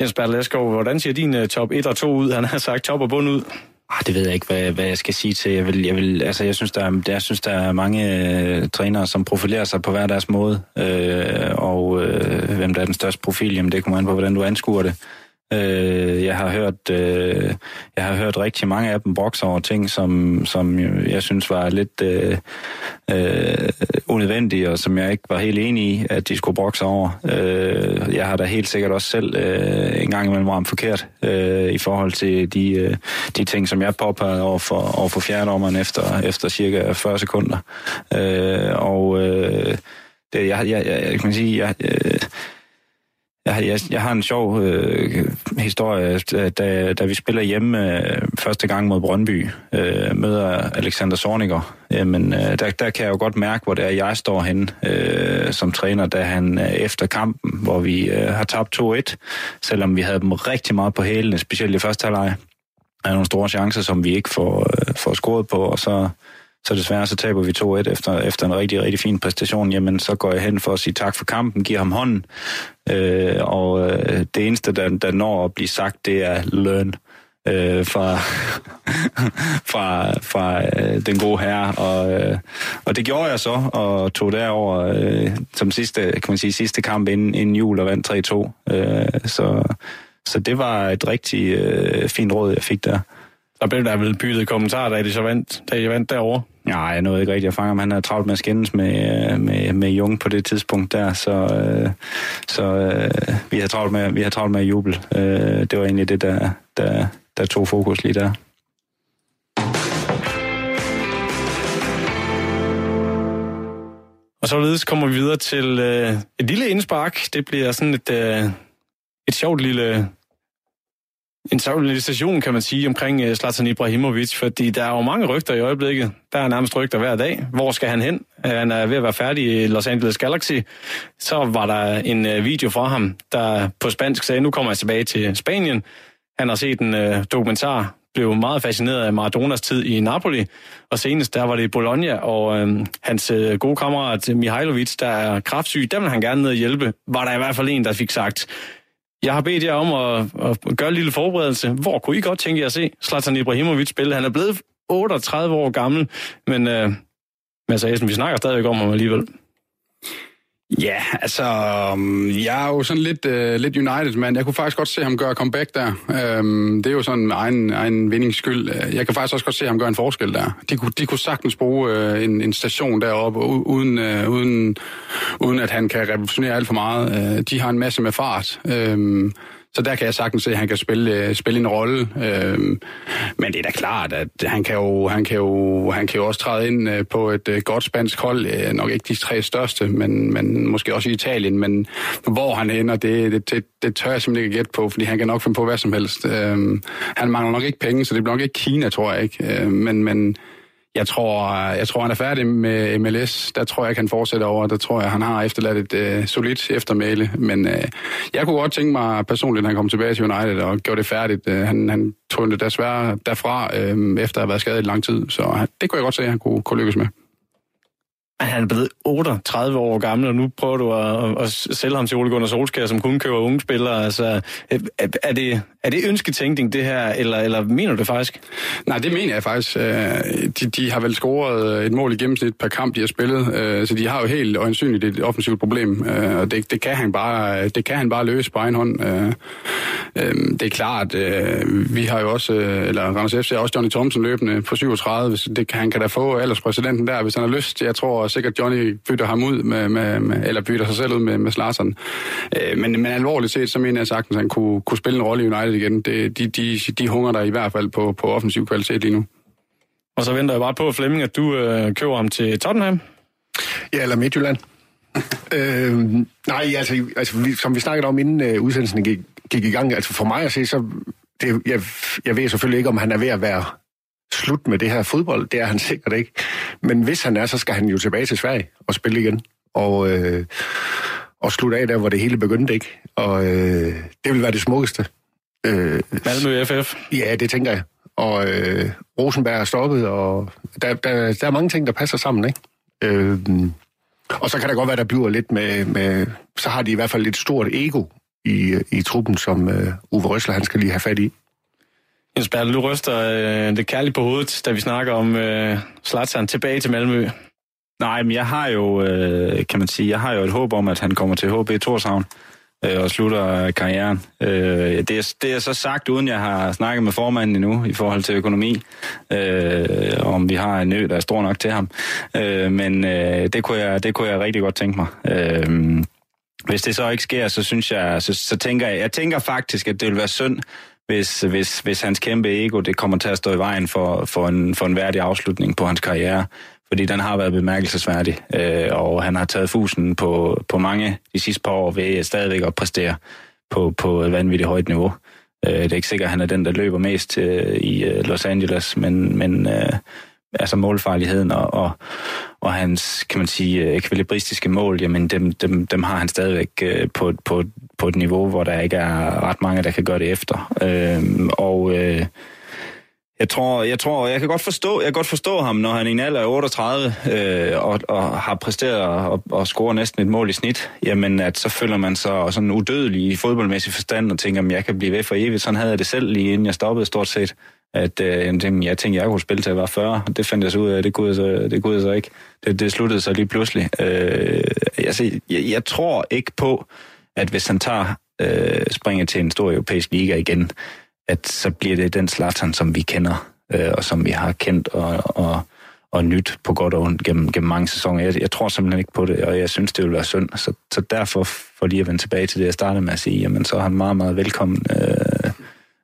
Jens Bertel Eskov, hvordan ser din øh, top 1 og 2 ud? Han har sagt top og bund ud. Ah, det ved jeg ikke, hvad, hvad jeg skal sige til. Jeg, vil, jeg, vil, altså, jeg, synes, der er, jeg synes, der er mange øh, trænere, som profilerer sig på hver deres måde. Øh, og øh, hvem der er den største profil, jamen, det kommer an på, hvordan du anskuer det. Øh, jeg har hørt øh, jeg har hørt rigtig mange af dem brokse over ting, som, som jeg synes var lidt øh, øh, unødvendige, og som jeg ikke var helt enig i, at de skulle brokse over. Øh, jeg har da helt sikkert også selv øh, en gang imellem ramt forkert øh, i forhold til de, øh, de ting, som jeg påpegede over for, over for fjerdommeren efter, efter cirka 40 sekunder. Øh, og øh, det, jeg, jeg, jeg, kan sige, jeg, øh, jeg, jeg, jeg har en sjov øh, historie, øh, da, da vi spiller hjemme øh, første gang mod Brøndby, øh, møder Alexander Sorniger. Jamen, øh, der, der kan jeg jo godt mærke, hvor det er, jeg står henne øh, som træner, da han øh, efter kampen, hvor vi øh, har tabt 2-1, selvom vi havde dem rigtig meget på hælene, specielt i første halvleg. Der er nogle store chancer, som vi ikke får, øh, får scoret på, og så så desværre så taber vi 2-1 efter, efter en rigtig, rigtig fin præstation. Jamen, så går jeg hen for at sige tak for kampen, giver ham hånden. Øh, og øh, det eneste, der, der når at blive sagt, det er learn øh, fra, fra, fra øh, den gode herre. Og, øh, og det gjorde jeg så, og tog derover øh, som sidste, kan man sige, sidste kamp inden, inden jul og vandt 3-2. Øh, så så det var et rigtig øh, fint råd, jeg fik der. Så blev der vel byttet kommentarer, da de så vandt, da de vandt derovre. Nej, jeg nåede ikke rigtig at fange ham. Han havde travlt med at skændes med, øh, med, med Jung på det tidspunkt der, så, øh, så øh, vi havde travlt med, vi havde travlt med at juble. Øh, det var egentlig det, der, der, der tog fokus lige der. Og således kommer vi videre til øh, et lille indspark. Det bliver sådan et, øh, et sjovt lille en sjov kan man sige, omkring øh, Zlatan Ibrahimovic, fordi der er jo mange rygter i øjeblikket. Der er nærmest rygter hver dag. Hvor skal han hen? Han er ved at være færdig i Los Angeles Galaxy. Så var der en øh, video fra ham, der på spansk sagde, nu kommer jeg tilbage til Spanien. Han har set en uh, dokumentar, blev meget fascineret af Maradonas tid i Napoli, og senest der var det i Bologna, og øh, hans øh, gode kammerat Mihailovic, der er kraftsyg, dem vil han gerne ned og hjælpe, var der i hvert fald en, der fik sagt, jeg har bedt jer om at, at gøre en lille forberedelse. Hvor kunne I godt tænke jer at se Zlatan Ibrahimovic spille? Han er blevet 38 år gammel, men øh, Mads Asen, vi snakker stadigvæk om ham alligevel. Ja, altså, um, jeg er jo sådan lidt, uh, lidt United, men jeg kunne faktisk godt se ham gøre comeback der. Um, det er jo sådan egen, egen vindings skyld. Øh, jeg kan faktisk også godt se ham gøre en forskel der. De kunne, de kunne sagtens bruge uh, en, en station deroppe, uden, uh, uden, uden at han kan revolutionere alt for meget. Uh, de har en masse med fart. Um, så der kan jeg sagtens se, at han kan spille, øh, spille en rolle. Øhm, men det er da klart, at han kan jo, han kan jo, han kan jo også træde ind øh, på et øh, godt spansk hold. Nok ikke de tre største, men, men måske også i Italien. Men hvor han ender, det, det, det, det tør jeg simpelthen ikke gætte på, fordi han kan nok finde på hvad som helst. Øhm, han mangler nok ikke penge, så det bliver nok ikke Kina, tror jeg ikke. Øhm, men, men jeg tror, jeg tror, han er færdig med MLS. Der tror jeg ikke, han fortsætter over. Der tror jeg, han har efterladt et øh, solidt eftermæle. Men øh, jeg kunne godt tænke mig personligt, at han kom tilbage til United og gjorde det færdigt. Øh, han, han tog det desværre derfra, øh, efter at have været skadet i lang tid. Så øh, det kunne jeg godt se, at han kunne, kunne lykkes med han er blevet 38 år gammel, og nu prøver du at, at sælge ham til Ole Gunnar Solskjaer, som kun køber unge spillere. Altså, er, det, er det ønsketænkning, det her, eller, eller mener du det faktisk? Nej, det mener jeg faktisk. Øh, de, de har vel scoret øh, et mål i gennemsnit per kamp, de har spillet, øh, så de har jo helt øjensynligt et offensivt problem, og det, det, kan han bare, det kan han bare løse på egen hånd. Det er klart, vi har jo også, eller Randers FC har også Johnny Thompson løbende på 37, det, han kan da få alderspræsidenten der, hvis han har lyst. Jeg tror sikkert, Johnny bytter ham ud, med, med, med, eller bytter sig selv ud med, med Slarsen. Men, men alvorligt set, så mener jeg sagtens, at han kunne, kunne spille en rolle i United United igen. Det, de, de, de hunger der i hvert fald på, på offensiv kvalitet lige nu. Og så venter jeg bare på, Flemming, at du øh, køber ham til Tottenham. Ja, eller Midtjylland. øh, nej, altså, altså vi, som vi snakkede om, inden øh, udsendelsen gik, gik i gang, altså for mig at se, så det, jeg, jeg ved selvfølgelig ikke, om han er ved at være slut med det her fodbold. Det er han sikkert ikke. Men hvis han er, så skal han jo tilbage til Sverige og spille igen. Og, øh, og slutte af der, hvor det hele begyndte, ikke? Og øh, det vil være det smukkeste. Øh, Malmø FF? Ja, det tænker jeg. Og øh, Rosenberg er stoppet, og der, der, der er mange ting, der passer sammen, ikke? Øh, og så kan der godt være, der bliver lidt med, med... Så har de i hvert fald et stort ego i, i truppen, som øh, Uwe Røsler, han skal lige have fat i. Jens Bertel, du ryster øh, det kærligt på hovedet, da vi snakker om øh, Zlatan tilbage til Malmø. Nej, men jeg har jo, øh, kan man sige, jeg har jo et håb om, at han kommer til HB Torshavn øh, og slutter karrieren. Øh, det, er, det er så sagt, uden jeg har snakket med formanden endnu i forhold til økonomi, øh, om vi har en ø, der er stor nok til ham. Øh, men øh, det, kunne jeg, det kunne jeg rigtig godt tænke mig. Øh, hvis det så ikke sker, så synes jeg, så, så tænker jeg, jeg tænker faktisk, at det vil være synd, hvis, hvis, hvis hans kæmpe ego det kommer til at stå i vejen for, for, en, for en værdig afslutning på hans karriere fordi den har været bemærkelsesværdig, øh, og han har taget fusen på, på mange de sidste par år ved stadigvæk at præstere på, på et vanvittigt højt niveau. Øh, det er ikke sikkert, at han er den, der løber mest øh, i øh, Los Angeles, men, men øh, altså målfarligheden og, og, og hans, kan man sige, øh, ekvilibristiske mål, jamen dem, dem, dem har han stadigvæk øh, på, på, på et niveau, hvor der ikke er ret mange, der kan gøre det efter. Øh, og øh, jeg tror, jeg tror, jeg kan godt forstå, jeg kan godt forstå ham, når han i en alder af 38 øh, og, og har præsteret og, og scoret næsten et mål i snit, jamen at så føler man sig sådan udødelig i fodboldmæssig forstand og tænker, at jeg kan blive ved for evigt. Sådan havde jeg det selv lige inden jeg stoppede stort set. At øh, jeg tænkte, jeg tænkte, jeg kunne spille til at være 40. Det fandt jeg så ud af, det kunne jeg så, det kunne jeg så ikke. Det, det sluttede så lige pludselig. Øh, jeg, jeg, jeg tror ikke på, at hvis han tager øh, springer til en stor europæisk liga igen, at så bliver det den Zlatan, som vi kender, øh, og som vi har kendt og, og, og nyt på godt og ondt gennem, gennem mange sæsoner. Jeg, jeg tror simpelthen ikke på det, og jeg synes, det vil være synd. Så, så derfor, for lige at vende tilbage til det, jeg startede med at sige, jamen så er han meget, meget velkommen øh,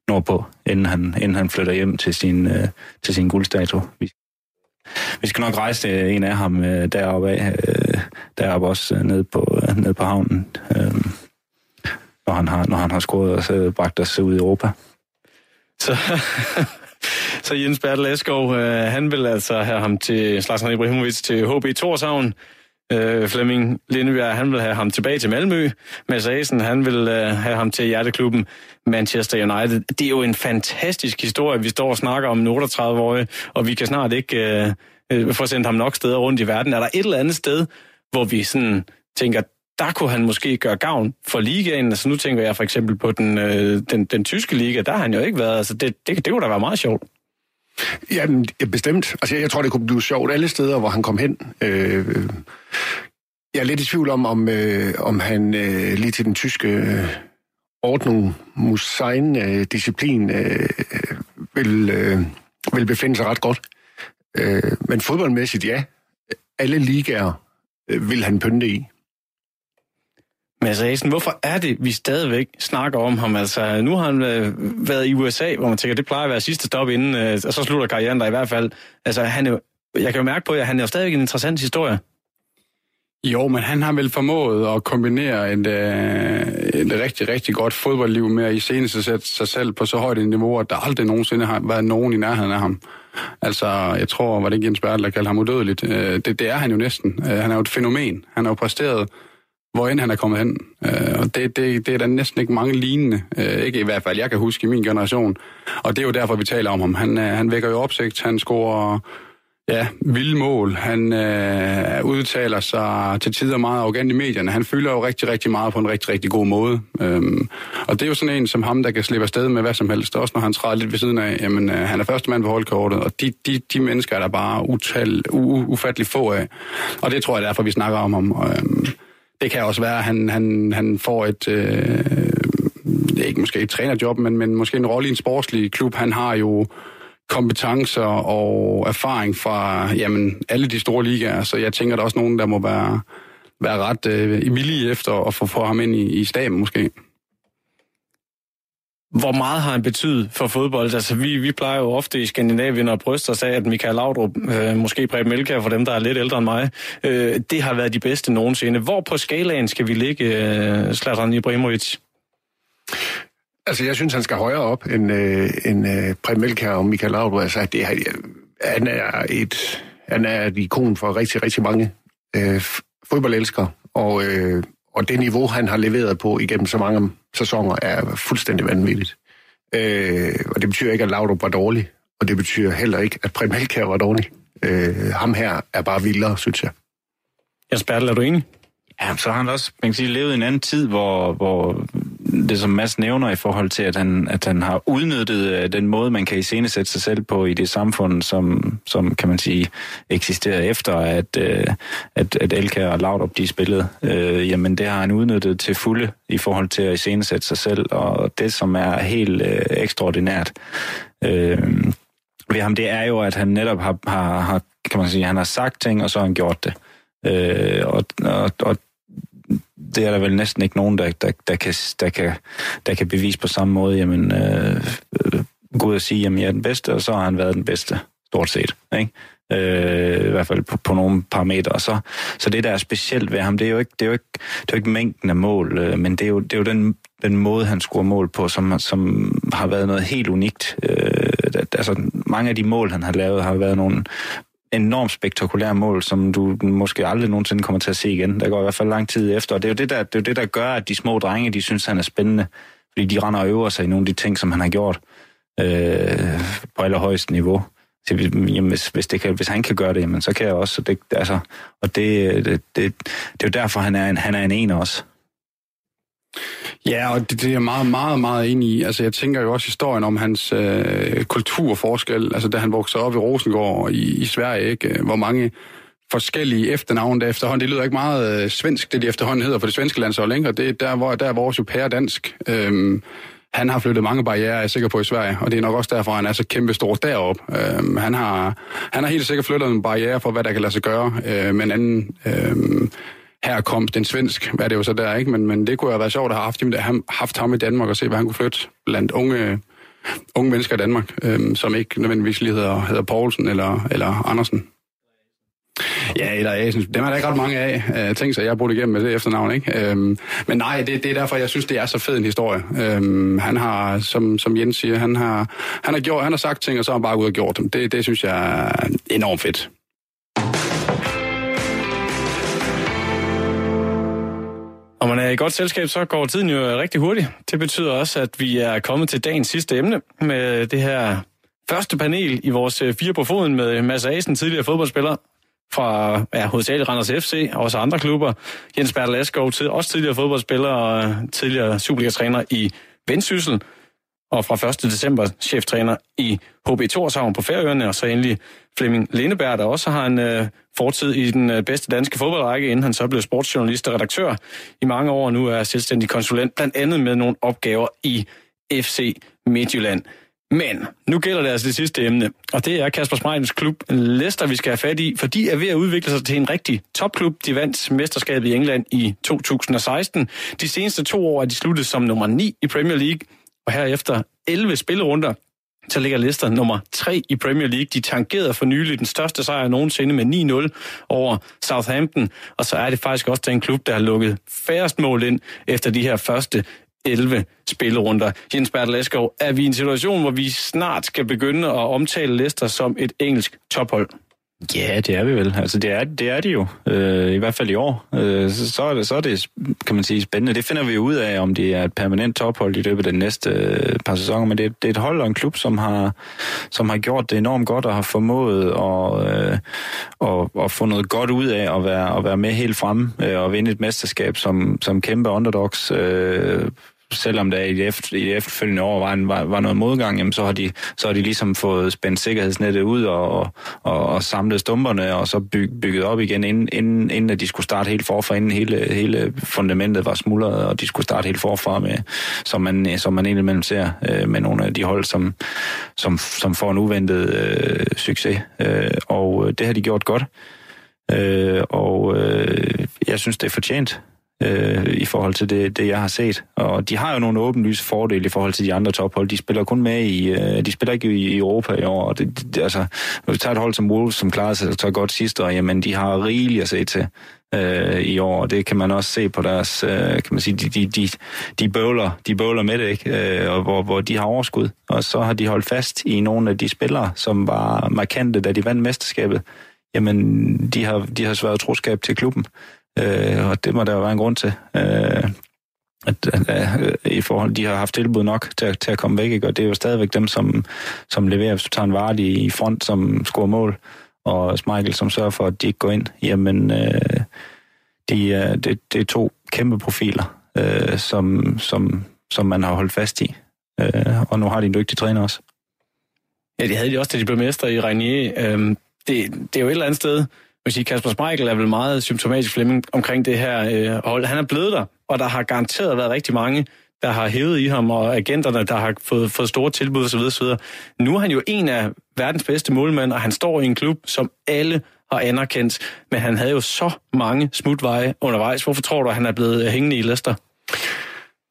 nordpå, inden han, inden han flytter hjem til sin, øh, til sin guldstatue. Vi, vi skal nok rejse øh, en af ham øh, deroppe af, øh, deroppe også øh, ned, på, øh, ned på havnen, øh, når, han har, når han har scoret og så øh, bragt os ud i Europa. Så, så Jens Bertel Eskov, øh, han vil altså have ham til Slagsen Ibrahimovic til HB Torshavn. Øh, Flemming Lindebjerg, han vil have ham tilbage til Malmø. Mads Asen, han vil øh, have ham til hjerteklubben Manchester United. Det er jo en fantastisk historie, vi står og snakker om en 38-årig, og vi kan snart ikke øh, øh, få sendt ham nok steder rundt i verden. Er der et eller andet sted, hvor vi sådan tænker, der kunne han måske gøre gavn for ligaen. Altså nu tænker jeg for eksempel på den, øh, den, den tyske liga, der har han jo ikke været. Altså det, det, det kunne da være meget sjovt. Jamen, ja, bestemt. Altså, jeg, jeg tror, det kunne blive sjovt alle steder, hvor han kom hen. Øh, jeg er lidt i tvivl om, om, øh, om han øh, lige til den tyske øh, ordnung Musein-disciplin øh, øh, øh, vil, øh, vil befinde sig ret godt. Øh, men fodboldmæssigt, ja. Alle ligaer øh, vil han pynte i. Mads altså, Asen, hvorfor er det, vi stadigvæk snakker om ham? Altså, nu har han øh, været i USA, hvor man tænker, det plejer at være sidste stop inden, øh, og så slutter karrieren der i hvert fald. Altså, han er, jeg kan jo mærke på, at han er jo stadigvæk en interessant historie. Jo, men han har vel formået at kombinere et, øh, et rigtig, rigtig godt fodboldliv med at i seneste sætte sig selv på så højt et niveau, at der aldrig nogensinde har været nogen i nærheden af ham. Altså, jeg tror, var det ikke Jens Bertel, der kaldte ham udødeligt. Øh, det, det er han jo næsten. Øh, han er jo et fænomen. Han har jo præsteret hvor end han er kommet hen. Øh, og det, det, det er der næsten ikke mange lignende, øh, ikke i hvert fald, jeg kan huske i min generation. Og det er jo derfor, vi taler om ham. Han, øh, han vækker jo opsigt, han scorer ja, vilde mål. Han øh, udtaler sig til tider meget arrogant i medierne. Han fylder jo rigtig, rigtig meget på en rigtig, rigtig god måde. Øhm, og det er jo sådan en som ham, der kan slippe afsted med hvad som helst. Også når han træder lidt ved siden af, jamen øh, han er første mand på holdkortet. Og de, de, de mennesker er der bare utal, u, ufattelig få af. Og det tror jeg derfor, vi snakker om ham. Øhm, det kan også være, at han, han, han får et... Øh, ikke måske et trænerjob, men, men måske en rolle i en sportslig klub. Han har jo kompetencer og erfaring fra jamen, alle de store ligaer, så jeg tænker, der er også nogen, der må være, være ret øh, villige efter at få, få ham ind i, i staben måske. Hvor meget har han betydet for fodbold? Altså, vi, vi plejer jo ofte i Skandinavien at bryste os af, at Michael Laudrup, øh, måske Preben Melkær for dem, der er lidt ældre end mig, øh, det har været de bedste nogensinde. Hvor på skalaen skal vi ligge, øh, Zlatan Ibrahimovic? Altså, jeg synes, han skal højere op end, øh, end øh, Preben Melkær og Michael Laudrup. Altså, det, øh, han, er et, han er et ikon for rigtig, rigtig mange øh, fodboldelskere. Og, øh, og det niveau, han har leveret på igennem så mange sæsoner, er fuldstændig vanvittigt. Øh, og det betyder ikke, at Laudrup var dårlig, og det betyder heller ikke, at Prem Elkær var dårlig. Øh, ham her er bare vildere, synes jeg. Jens Bertel, er du enig? Ja, så har han også man kan sige, levet i en anden tid, hvor, hvor det, som Mads nævner i forhold til, at han, at han har udnyttet øh, den måde, man kan iscenesætte sig selv på i det samfund, som, som kan man sige, eksisterer efter, at, øh, at, at Elka og Laudrup, de spillede. Øh, jamen, det har han udnyttet til fulde i forhold til at iscenesætte sig selv, og det, som er helt øh, ekstraordinært øh, ved ham, det er jo, at han netop har, har, har, kan man sige, han har sagt ting, og så har han gjort det. Øh, og, og, og det er der vel næsten ikke nogen, der, der, der, kan, der, kan, der kan bevise på samme måde, jamen, øh, øh, gå ud og sige, jamen jeg er den bedste, og så har han været den bedste, stort set. Ikke? Øh, I hvert fald på, på nogle parametre. Så, så det, der er specielt ved ham, det er jo ikke, det er jo ikke, det er jo ikke mængden af mål, øh, men det er jo, det er jo den, den måde, han scorer mål på, som, som har været noget helt unikt. Øh, altså, mange af de mål, han har lavet, har været nogle enormt spektakulære mål, som du måske aldrig nogensinde kommer til at se igen. Der går i hvert fald lang tid efter, og det er jo det, der, det er jo det, der gør, at de små drenge, de synes, han er spændende, fordi de render og øver sig i nogle af de ting, som han har gjort øh, på allerhøjeste niveau. Så, jamen, hvis, hvis, det kan, hvis han kan gøre det, jamen, så kan jeg også. Så Det, altså, og det, det, det, det er jo derfor, han er en, han er en en også. Ja, og det, det er jeg meget, meget, meget enig i. Altså, jeg tænker jo også historien om hans øh, kulturforskel. Altså, da han voksede op i Rosengård i, i Sverige, ikke? Øh, hvor mange forskellige efternavne der efterhånden. Det lyder ikke meget øh, svensk, det de efterhånden hedder for det svenske landshold, ikke? Og det er der, hvor der er vores jo pære dansk. Øhm, han har flyttet mange barriere, er jeg sikker på, i Sverige, og det er nok også derfor, han er så kæmpe stor deroppe. Øhm, han, har, han har helt sikkert flyttet en barriere for, hvad der kan lade sig gøre øh, med en anden øh, her kom den svensk, hvad det jo så der, ikke? Men, men det kunne jo være sjovt at have haft ham, haft ham i Danmark og se, hvad han kunne flytte blandt unge, unge mennesker i Danmark, øhm, som ikke nødvendigvis lige hedder, hedder Poulsen eller, eller Andersen. Ja, eller Asen. Dem er der ikke ret mange af. Øh, uh, tænk sig, jeg har brugt igennem med det efternavn, ikke? Øhm, men nej, det, det er derfor, jeg synes, det er så fed en historie. Øhm, han har, som, som Jens siger, han har, han har, gjort, han har sagt ting, og så har han bare ud og gjort dem. Det, det synes jeg er enormt fedt. Og man er i godt selskab, så går tiden jo rigtig hurtigt. Det betyder også, at vi er kommet til dagens sidste emne med det her første panel i vores øh, fire på foden med Mads Asen, tidligere fodboldspiller fra ja, hovedsageligt Randers FC og også andre klubber. Jens Bertel Asgaard, til, også tidligere fodboldspiller og øh, tidligere Superliga-træner i Vendsyssel. Og fra 1. december cheftræner i HB Torshavn på Færøerne, og så endelig Flemming Lindeberg, der også har en øh, fortid i den øh, bedste danske fodboldrække, inden han så blev sportsjournalist og redaktør i mange år, og nu er selvstændig konsulent, blandt andet med nogle opgaver i FC Midtjylland. Men nu gælder det altså det sidste emne, og det er Kasper Smejdens klub Leicester, vi skal have fat i, for de er ved at udvikle sig til en rigtig topklub. De vandt mesterskabet i England i 2016. De seneste to år er de sluttet som nummer 9 i Premier League, og herefter 11 spillerunder så ligger Leicester nummer 3 i Premier League. De tangerede for nylig den største sejr nogensinde med 9-0 over Southampton. Og så er det faktisk også den klub, der har lukket færrest mål ind efter de her første 11 spillerunder. Jens Bertel Eskov, er vi i en situation, hvor vi snart skal begynde at omtale Leicester som et engelsk tophold? Ja, det er vi vel. Altså, det er, det er de jo. Øh, I hvert fald i år. Øh, så, så, er det, så er det, kan man sige, spændende. Det finder vi ud af, om det er et permanent tophold i løbet af den næste øh, par sæsoner. Men det, det er et hold og en klub, som har, som har gjort det enormt godt og har formået at, øh, og, og få noget godt ud af at være, at være med helt frem øh, og vinde et mesterskab som, som kæmpe underdogs. Øh, selvom der i det, efter, i det efterfølgende år var, en, var, var noget modgang, jamen, så, har de, så har de ligesom fået spændt sikkerhedsnettet ud og, og, og samlet stumperne, og så byg, bygget op igen, inden, inden, inden at de skulle starte helt forfra, inden hele, hele fundamentet var smuldret, og de skulle starte helt forfra, med, som, man, som man indimellem ser øh, med nogle af de hold, som, som, som får en uventet øh, succes. Øh, og øh, det har de gjort godt. Øh, og øh, jeg synes, det er fortjent øh, i forhold til det, det, jeg har set. Og de har jo nogle åbenlyse fordele i forhold til de andre tophold. De spiller kun med i, øh, de spiller ikke i Europa i år. Og det, det, altså, når vi tager et hold som Wolves, som klarede sig så godt sidste år, jamen de har rigeligt at se til øh, i år, og det kan man også se på deres, øh, kan man sige, de, de, de, de, bøvler, de bøvler med det, ikke? Øh, og hvor, hvor de har overskud. Og så har de holdt fast i nogle af de spillere, som var markante, da de vandt mesterskabet. Jamen, de har, de har svært troskab til klubben. Øh, og det må der jo være en grund til. Øh, at, at, at, i forhold, de har haft tilbud nok til, til at komme væk, ikke? og det er jo stadigvæk dem, som, som leverer, hvis du tager en vare i front, som scorer mål, og Michael, som sørger for, at de ikke går ind, jamen, øh, de, øh, det, det er to kæmpe profiler, øh, som, som, som man har holdt fast i, øh, og nu har de en dygtig træner også. Ja, det havde de også, da de blev mestre i Renier. Øh, det, det er jo et eller andet sted, vil sige, Kasper Smeichel er vel meget symptomatisk Flemming omkring det her øh, hold. Han er blevet der, og der har garanteret været rigtig mange, der har hævet i ham, og agenterne, der har fået, fået store tilbud osv. osv. Nu er han jo en af verdens bedste målmænd, og han står i en klub, som alle har anerkendt, men han havde jo så mange smutveje undervejs. Hvorfor tror du, at han er blevet øh, hængende i Leicester?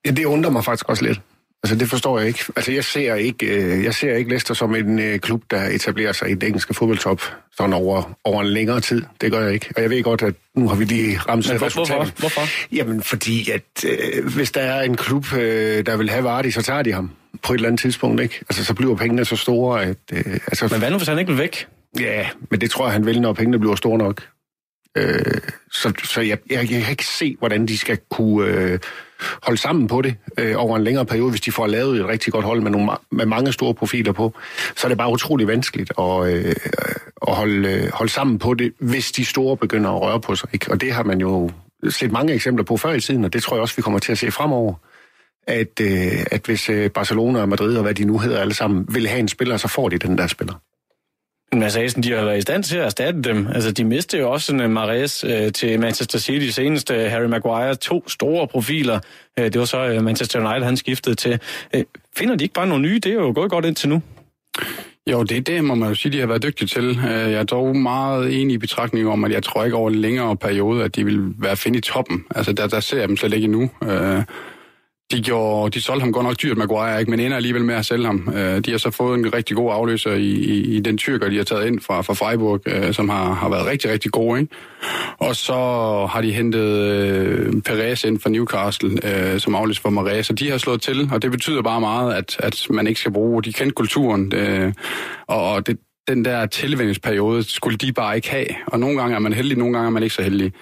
Ja, det undrer mig faktisk også lidt. Altså, det forstår jeg ikke. Altså, jeg ser ikke, øh, jeg ser ikke Leicester som en øh, klub, der etablerer sig i den engelske fodboldtop sådan over, over en længere tid. Det gør jeg ikke. Og jeg ved godt, at nu har vi lige ramt Men hvor, hvorfor? hvorfor? Jamen, fordi at øh, hvis der er en klub, øh, der vil have Vardy, så tager de ham på et eller andet tidspunkt, ikke? Altså, så bliver pengene så store, at... Øh, altså, men hvad nu, hvis han ikke vil væk? Ja, men det tror jeg, han vil, når pengene bliver store nok. Øh, så så jeg, jeg, jeg kan ikke se, hvordan de skal kunne øh, holde sammen på det øh, over en længere periode, hvis de får lavet et rigtig godt hold med, nogle, med mange store profiler på. Så er det bare utrolig vanskeligt at, øh, at holde, øh, holde sammen på det, hvis de store begynder at røre på sig. Ikke? Og det har man jo set mange eksempler på før i tiden, og det tror jeg også, vi kommer til at se fremover. At, øh, at hvis øh, Barcelona og Madrid og hvad de nu hedder alle sammen, vil have en spiller, så får de den der spiller. Mads Asen, de har været i stand til at erstatte dem. Altså, de mistede jo også øh, en Mares øh, til Manchester City senest. Øh, Harry Maguire, to store profiler. Øh, det var så øh, Manchester United, han skiftede til. Øh, finder de ikke bare nogle nye? Det er jo gået godt indtil nu. Jo, det, det må man jo sige, de har været dygtige til. Øh, jeg er dog meget enig i betragtningen om, at jeg tror ikke over en længere periode, at de vil være finde i toppen. Altså, der, der ser jeg dem slet ikke endnu. Øh, de, gjorde, de solgte ham godt nok dyrt, Maguire, ikke, men ender alligevel med at sælge ham. Øh, de har så fået en rigtig god afløser i, i, i den tyrker, de har taget ind fra, fra Freiburg, øh, som har, har været rigtig, rigtig god. Ikke? Og så har de hentet øh, Perez ind fra Newcastle, øh, som afløser for Marais, så de har slået til, og det betyder bare meget, at, at man ikke skal bruge, de kendte kulturen, øh, og, og det, den der tilvændingsperiode skulle de bare ikke have. Og nogle gange er man heldig, nogle gange er man ikke så heldig.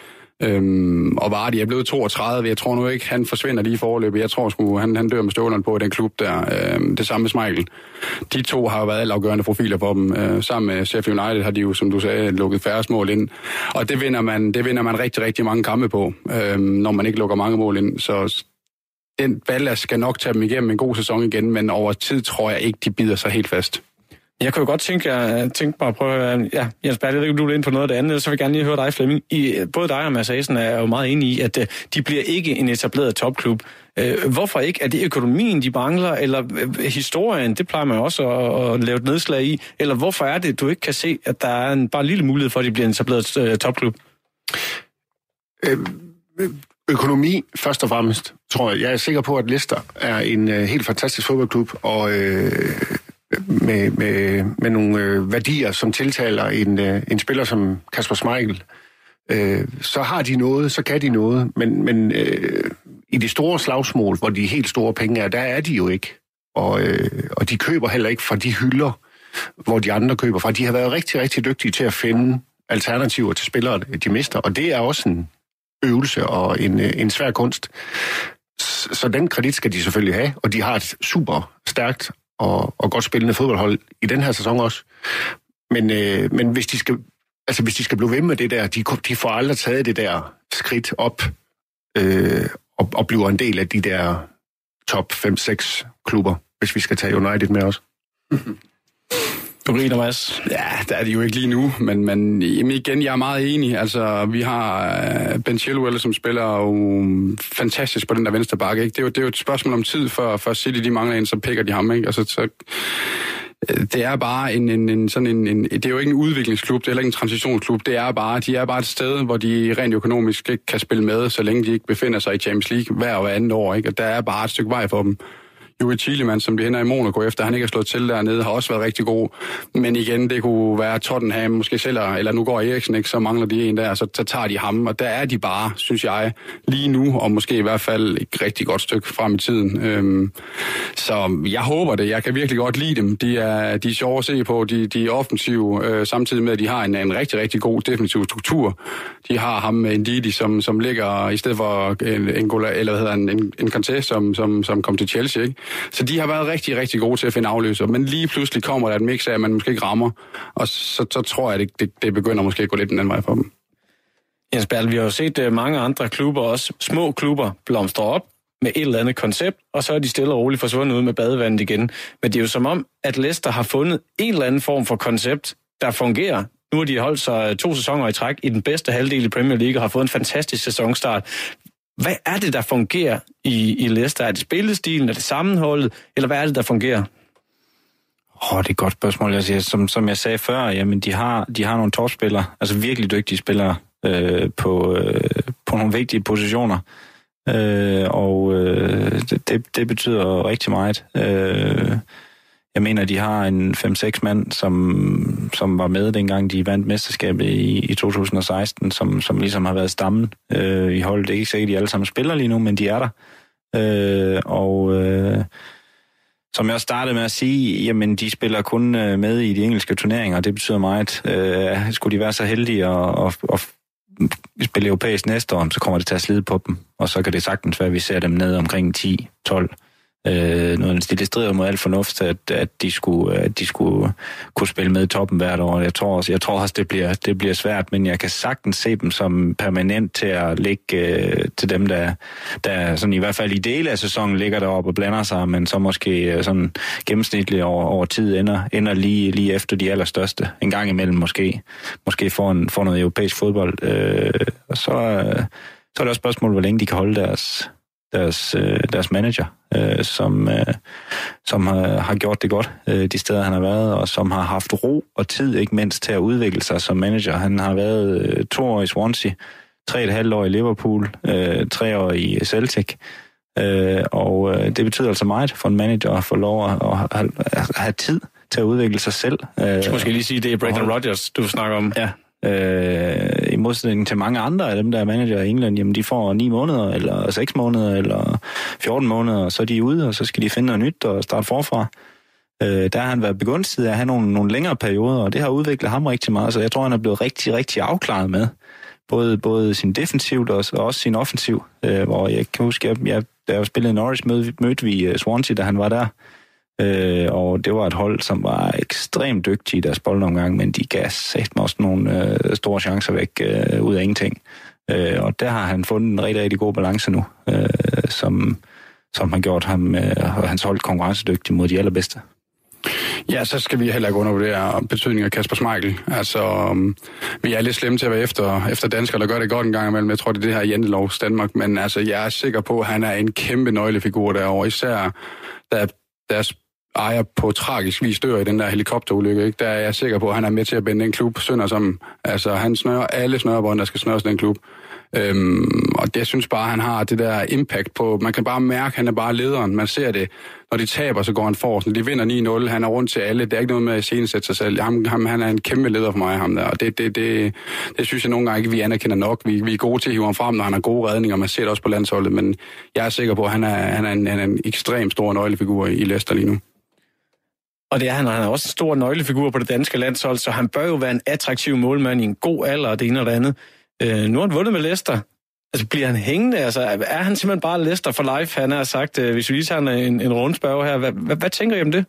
Øhm, og Vardy er blevet 32. Jeg tror nu ikke, han forsvinder lige i forløbet. Jeg tror sgu, han, han dør med stålerne på i den klub der. Øhm, det samme med Smeichel. De to har jo været afgørende profiler for dem. Øh, sammen med Sheffield United har de jo, som du sagde, lukket færre mål ind. Og det vinder man, det vinder man rigtig, rigtig mange kampe på, øhm, når man ikke lukker mange mål ind. Så den ballast skal nok tage dem igennem en god sæson igen, men over tid tror jeg ikke, de bider sig helt fast. Jeg kunne jo godt tænke, jeg, tænke mig at prøve... Ja, Jens Berg, jeg ved ikke, du vil ind på noget af det andet, så vil jeg gerne lige høre dig, Flemming. I, både dig og Mads Asen er jo meget enige i, at øh, de bliver ikke en etableret topklub. Øh, hvorfor ikke? Er det økonomien, de mangler, eller øh, historien? Det plejer man også at, at lave et nedslag i. Eller hvorfor er det, du ikke kan se, at der er en bare lille mulighed for, at de bliver en etableret topklub? økonomi, først og fremmest, tror jeg. Jeg er sikker på, at Leicester er en helt fantastisk fodboldklub, og øh, med, med, med nogle øh, værdier, som tiltaler en, øh, en spiller som Kasper Schmeichel, øh, så har de noget, så kan de noget, men, men øh, i de store slagsmål, hvor de helt store penge er, der er de jo ikke. Og, øh, og de køber heller ikke fra de hylder, hvor de andre køber fra. De har været rigtig, rigtig dygtige til at finde alternativer til spillere, de mister, og det er også en øvelse og en, øh, en svær kunst. Så den kredit skal de selvfølgelig have, og de har et super stærkt og, og godt spillende fodboldhold i den her sæson også. Men, øh, men hvis de skal altså hvis de skal blive ved med det der, de, de får aldrig taget det der skridt op øh, og, og bliver en del af de der top 5-6 klubber, hvis vi skal tage United med os. Du griner, Mads. Ja, det er det jo ikke lige nu, men, men jamen igen, jeg er meget enig. Altså, vi har øh, Ben Chilwell, som spiller jo fantastisk på den der venstre bakke. Ikke? Det, er jo, det er jo et spørgsmål om tid, for, for City de mangler en, så pikker de ham. Ikke? Altså, så, øh, det er bare en, en, en sådan en, en, det er jo ikke en udviklingsklub, det er heller ikke en transitionsklub, det er bare, de er bare et sted, hvor de rent økonomisk ikke kan spille med, så længe de ikke befinder sig i Champions League hver og andet år, ikke? Og der er bare et stykke vej for dem. Joey Thielemann, som de hænder i Monaco, efter han ikke har slået til dernede, har også været rigtig god. Men igen, det kunne være Tottenham, måske selv, eller nu går Eriksen ikke, så mangler de en der, så, så tager de ham. Og der er de bare, synes jeg, lige nu, og måske i hvert fald et rigtig godt stykke frem i tiden. Øhm, så jeg håber det. Jeg kan virkelig godt lide dem. De er, de er sjove at se på. De, de er offensive, øh, samtidig med, at de har en, en rigtig, rigtig god defensiv struktur. De har ham med Ndidi, som, som ligger i stedet for en, en, eller hvad hedder en, en, en Conte, som, som, som kom til Chelsea. Ikke? Så de har været rigtig, rigtig gode til at finde afløser. Men lige pludselig kommer der et mix af, at man måske ikke rammer. Og så, så tror jeg, at det, det, det begynder måske at gå lidt den anden vej for dem. Jens Bertel, vi har jo set øh, mange andre klubber, også små klubber, blomstre op med et eller andet koncept, og så er de stille og roligt forsvundet ud med badevandet igen. Men det er jo som om, at Leicester har fundet en eller anden form for koncept, der fungerer. Nu har de holdt sig øh, to sæsoner i træk i den bedste halvdel i Premier League og har fået en fantastisk sæsonstart. Hvad er det, der fungerer i, i Leicester? Er det spillestilen? Er det sammenholdet? Eller hvad er det, der fungerer? Åh, oh, det er et godt spørgsmål. Jeg siger, som, som jeg sagde før, jamen, de har, de har nogle topspillere, altså virkelig dygtige spillere øh, på, øh, på nogle vigtige positioner. Øh, og øh, det, det betyder rigtig meget. Øh, jeg mener, de har en 5-6 mand, som, som var med dengang, de vandt mesterskabet i, i 2016, som, som ligesom har været stammen øh, i holdet. Det er ikke sikkert, at de alle sammen spiller lige nu, men de er der. Øh, og øh, som jeg også startede med at sige, jamen de spiller kun øh, med i de engelske turneringer, og det betyder meget. Øh, skulle de være så heldige at, at, at spille europæisk næste år, så kommer det til at slide på dem, og så kan det sagtens være, at vi ser dem ned omkring 10-12 Øh, noget, det strider mod alt fornuft, at, at, de skulle, at de skulle kunne spille med i toppen hvert år. Jeg tror også, jeg tror også det, bliver, det bliver svært, men jeg kan sagtens se dem som permanent til at ligge øh, til dem, der, der sådan i hvert fald i dele af sæsonen ligger deroppe og blander sig, men så måske øh, sådan gennemsnitligt over, over tid ender, ender lige, lige efter de allerstørste. En gang imellem måske. Måske får, en, får noget europæisk fodbold. Øh, og så, øh, så er det også spørgsmål, hvor længe de kan holde deres, deres, øh, deres manager, øh, som, øh, som har, har gjort det godt øh, de steder, han har været, og som har haft ro og tid, ikke mindst, til at udvikle sig som manager. Han har været øh, to år i Swansea, tre og et halvt år i Liverpool, øh, tre år i Celtic, øh, og øh, det betyder altså meget for en manager at få lov at, at, have, at have tid til at udvikle sig selv. Øh, jeg skal måske lige sige, det er Brendan Rodgers, du snakker om. Ja, Øh, I modsætning til mange andre af dem, der er manager i England, jamen de får 9 måneder, eller 6 måneder, eller 14 måneder, og så er de ude, og så skal de finde noget nyt og starte forfra. Øh, der har han været begunstiget at have nogle, nogle længere perioder, og det har udviklet ham rigtig meget, så jeg tror, han er blevet rigtig, rigtig afklaret med både, både sin defensivt og, og også sin offensiv, øh, hvor jeg kan huske, jeg, jeg, da jeg spillede Norwich, mød, mødte vi uh, Swansea, da han var der, Øh, og det var et hold, som var ekstremt dygtige i deres boldomgang, men de gav sagt også nogle øh, store chancer væk øh, ud af ingenting. Øh, og der har han fundet en rigtig, rigtig god balance nu, øh, som, som har gjort ham øh, og hans hold konkurrencedygtig mod de allerbedste. Ja, så skal vi heller ikke undervurdere betydningen af Kasper Schmeichel. Altså, um, vi er lidt slemme til at være efter, efter danskere, der gør det godt en gang imellem. Jeg tror, det er det her Jantelovs Danmark, men altså, jeg er sikker på, at han er en kæmpe nøglefigur derovre. Især da deres ejer på tragisk vis dør i den der helikopterulykke, ikke? der er jeg sikker på, at han er med til at binde den klub sønder som... Altså, han snører alle snørebånd, der skal snøres den klub. Øhm, og det, jeg synes bare, han har det der impact på... Man kan bare mærke, at han er bare lederen. Man ser det. Når de taber, så går han forrest. Når de vinder 9-0, han er rundt til alle. Det er ikke noget med at scenesætte sig selv. Ham, ham, han er en kæmpe leder for mig, ham der. Og det, det, det, det synes jeg nogle gange ikke, vi anerkender nok. Vi, vi er gode til at hive ham frem, når han har gode redninger. Man ser det også på landsholdet. Men jeg er sikker på, at han er, han er, en, han er en ekstremt stor nøglefigur i Leicester lige nu. Og det er han, han er også en stor nøglefigur på det danske landshold, så han bør jo være en attraktiv målmand i en god alder, og det ene og det andet. Øh, nu har han vundet med Leicester. Altså, bliver han hængende? Altså, er han simpelthen bare Leicester for life? Han har sagt, øh, hvis vi lige tager en, en rundspørg her. Hvad, hvad, hvad tænker I om det?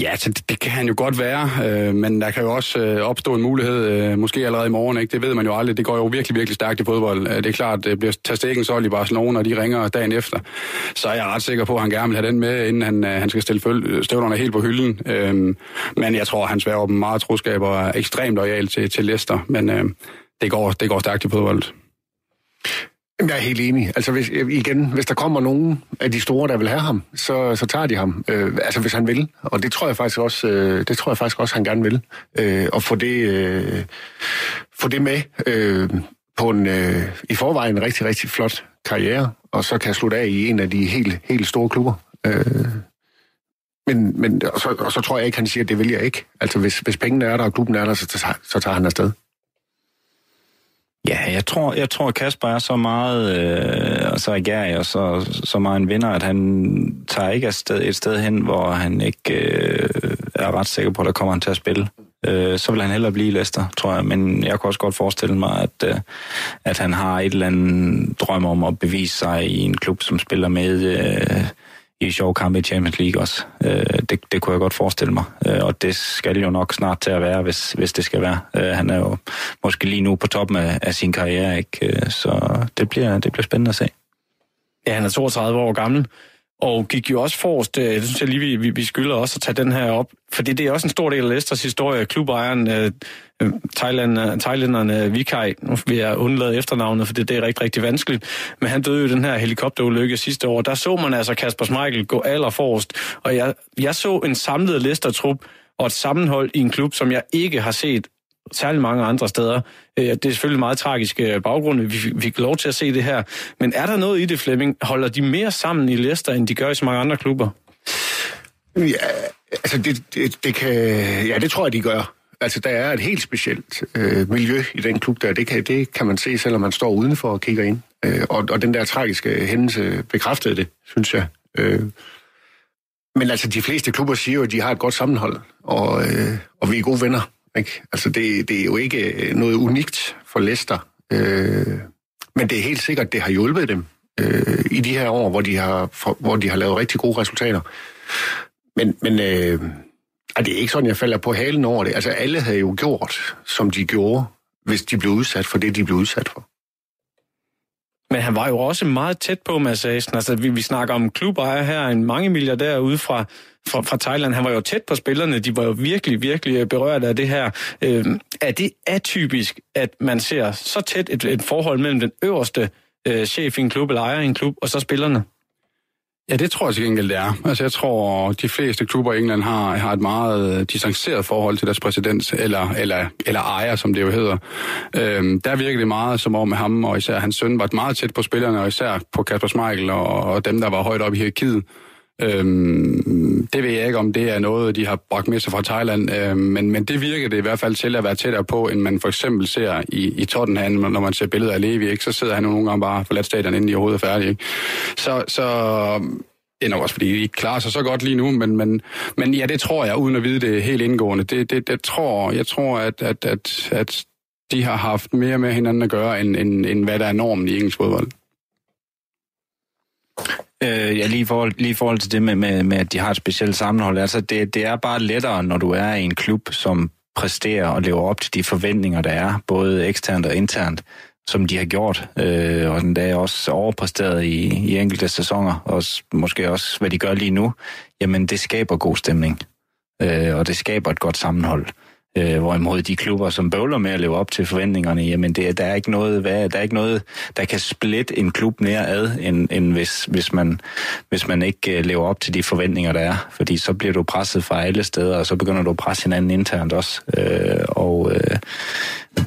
Ja, så det, det kan han jo godt være, øh, men der kan jo også øh, opstå en mulighed, øh, måske allerede i morgen, ikke? det ved man jo aldrig. Det går jo virkelig, virkelig stærkt i fodbold. Øh, det er klart, det bliver Tastegen solgt i Barcelona, og de ringer dagen efter. Så er jeg ret sikker på, at han gerne vil have den med, inden han, øh, han skal stille føl- støvlerne helt på hylden. Øh, men jeg tror, han sværger dem meget troskab og er ekstremt lojal til, til Leicester, men øh, det, går, det går stærkt i fodbold. Jeg er helt enig. Altså hvis, igen, hvis der kommer nogen af de store, der vil have ham, så, så tager de ham. Øh, altså hvis han vil. Og det tror jeg faktisk også, øh, det tror jeg faktisk også, han gerne vil. Øh, og få det, øh, få det med øh, på en øh, i forvejen rigtig, rigtig flot karriere, og så kan slutte af i en af de helt, helt store klubber. Øh, men, men og, så, og så tror jeg ikke, han siger, at det vil jeg ikke. Altså hvis, hvis pengene er der, og klubben er der, så, så tager han afsted. Ja, jeg tror, jeg tror Kasper er så meget øh, og så agerig og så, så meget en vinder, at han tager ikke et sted, et sted hen, hvor han ikke øh, er ret sikker på, at der kommer han til at spille. Øh, så vil han hellere blive Leicester, tror jeg. Men jeg kan også godt forestille mig, at, øh, at han har et eller andet drøm om at bevise sig i en klub, som spiller med... Øh, i sjove kampe i Champions League også. Øh, det, det kunne jeg godt forestille mig. Øh, og det skal jo nok snart til at være, hvis, hvis det skal være. Øh, han er jo måske lige nu på toppen af, af sin karriere, ikke? Øh, så det bliver, det bliver spændende at se. Ja, han er 32 år gammel, og gik jo også forrest. Øh, det synes jeg lige, vi, vi skylder også at tage den her op. Fordi det er også en stor del af Leicesters historie. Klubejeren, øh, øh Thailand, øh, thailænderne øh, Vikai, nu vil jeg undlade efternavnet, for det, det er rigtig, rigtig vanskeligt, men han døde jo den her helikopterulykke sidste år. Der så man altså Kasper Schmeichel gå allerforrest, og jeg, jeg så en samlet Leicester-trup og et sammenhold i en klub, som jeg ikke har set særlig mange andre steder. Øh, det er selvfølgelig meget tragisk øh, baggrund, vi fik lov til at se det her. Men er der noget i det, Flemming? Holder de mere sammen i Leicester, end de gør i så mange andre klubber? Ja, altså det, det, det kan... Ja, det tror jeg, de gør. Altså, der er et helt specielt øh, miljø i den klub der. Det kan, det kan man se, selvom man står udenfor og kigger ind. Øh, og, og den der tragiske hændelse bekræftede det, synes jeg. Øh, men altså, de fleste klubber siger jo, at de har et godt sammenhold, og, øh, og vi er gode venner. Ikke? Altså, det, det er jo ikke øh, noget unikt for Leicester. Øh, men det er helt sikkert, det har hjulpet dem øh, i de her år, hvor de har, for, hvor de har lavet rigtig gode resultater. Men, men øh, det er ikke sådan, jeg falder på halen over det. Altså, alle havde jo gjort, som de gjorde, hvis de blev udsat for det, de blev udsat for. Men han var jo også meget tæt på massagen. Altså, vi, vi snakker om klubejer her, en mange milliardær ude fra, fra, fra Thailand. Han var jo tæt på spillerne. De var jo virkelig, virkelig øh, berørt af det her. Øh, er det atypisk, at man ser så tæt et, et forhold mellem den øverste øh, chef i en klub, eller ejer i en klub, og så spillerne? Ja, det tror jeg til gengæld, det er. Altså, jeg tror, de fleste klubber i England har, har et meget øh, distanceret forhold til deres præsident, eller, eller, eller ejer, som det jo hedder. Øhm, der virker det meget som om ham, og især hans søn, var meget tæt på spillerne, og især på Kasper Schmeichel og, og dem, der var højt oppe i hierarkiet. Øhm, det ved jeg ikke, om det er noget, de har bragt med sig fra Thailand, øhm, men, men det virker det i hvert fald til at være tættere på, end man for eksempel ser i, i Tottenham, når man ser billeder af Levi, ikke? så sidder han nogle gange bare forladt stadion, inden de overhovedet er færdige. Ikke? Så, så det er nok også, fordi de ikke klarer sig så godt lige nu, men, men, men ja, det tror jeg, uden at vide det helt indgående. Det, det, det tror, jeg tror, at, at, at, at de har haft mere med hinanden at gøre, end, end, end hvad der er normen i engelsk fodbold. Øh, ja, lige i forhold, lige i forhold til det med, med, med, at de har et specielt sammenhold. Altså, det, det er bare lettere, når du er i en klub, som præsterer og lever op til de forventninger, der er, både eksternt og internt, som de har gjort, øh, og den dag også overpræsteret i, i enkelte sæsoner, og måske også, hvad de gør lige nu, jamen det skaber god stemning, øh, og det skaber et godt sammenhold. Øh, hvorimod de klubber, som bøvler med at leve op til forventningerne, jamen det, der, er ikke noget, hvad, der er ikke noget, der kan splitte en klub mere ad, end, end hvis, hvis, man, hvis man ikke øh, lever op til de forventninger, der er. Fordi så bliver du presset fra alle steder, og så begynder du at presse hinanden internt også. Øh, og øh,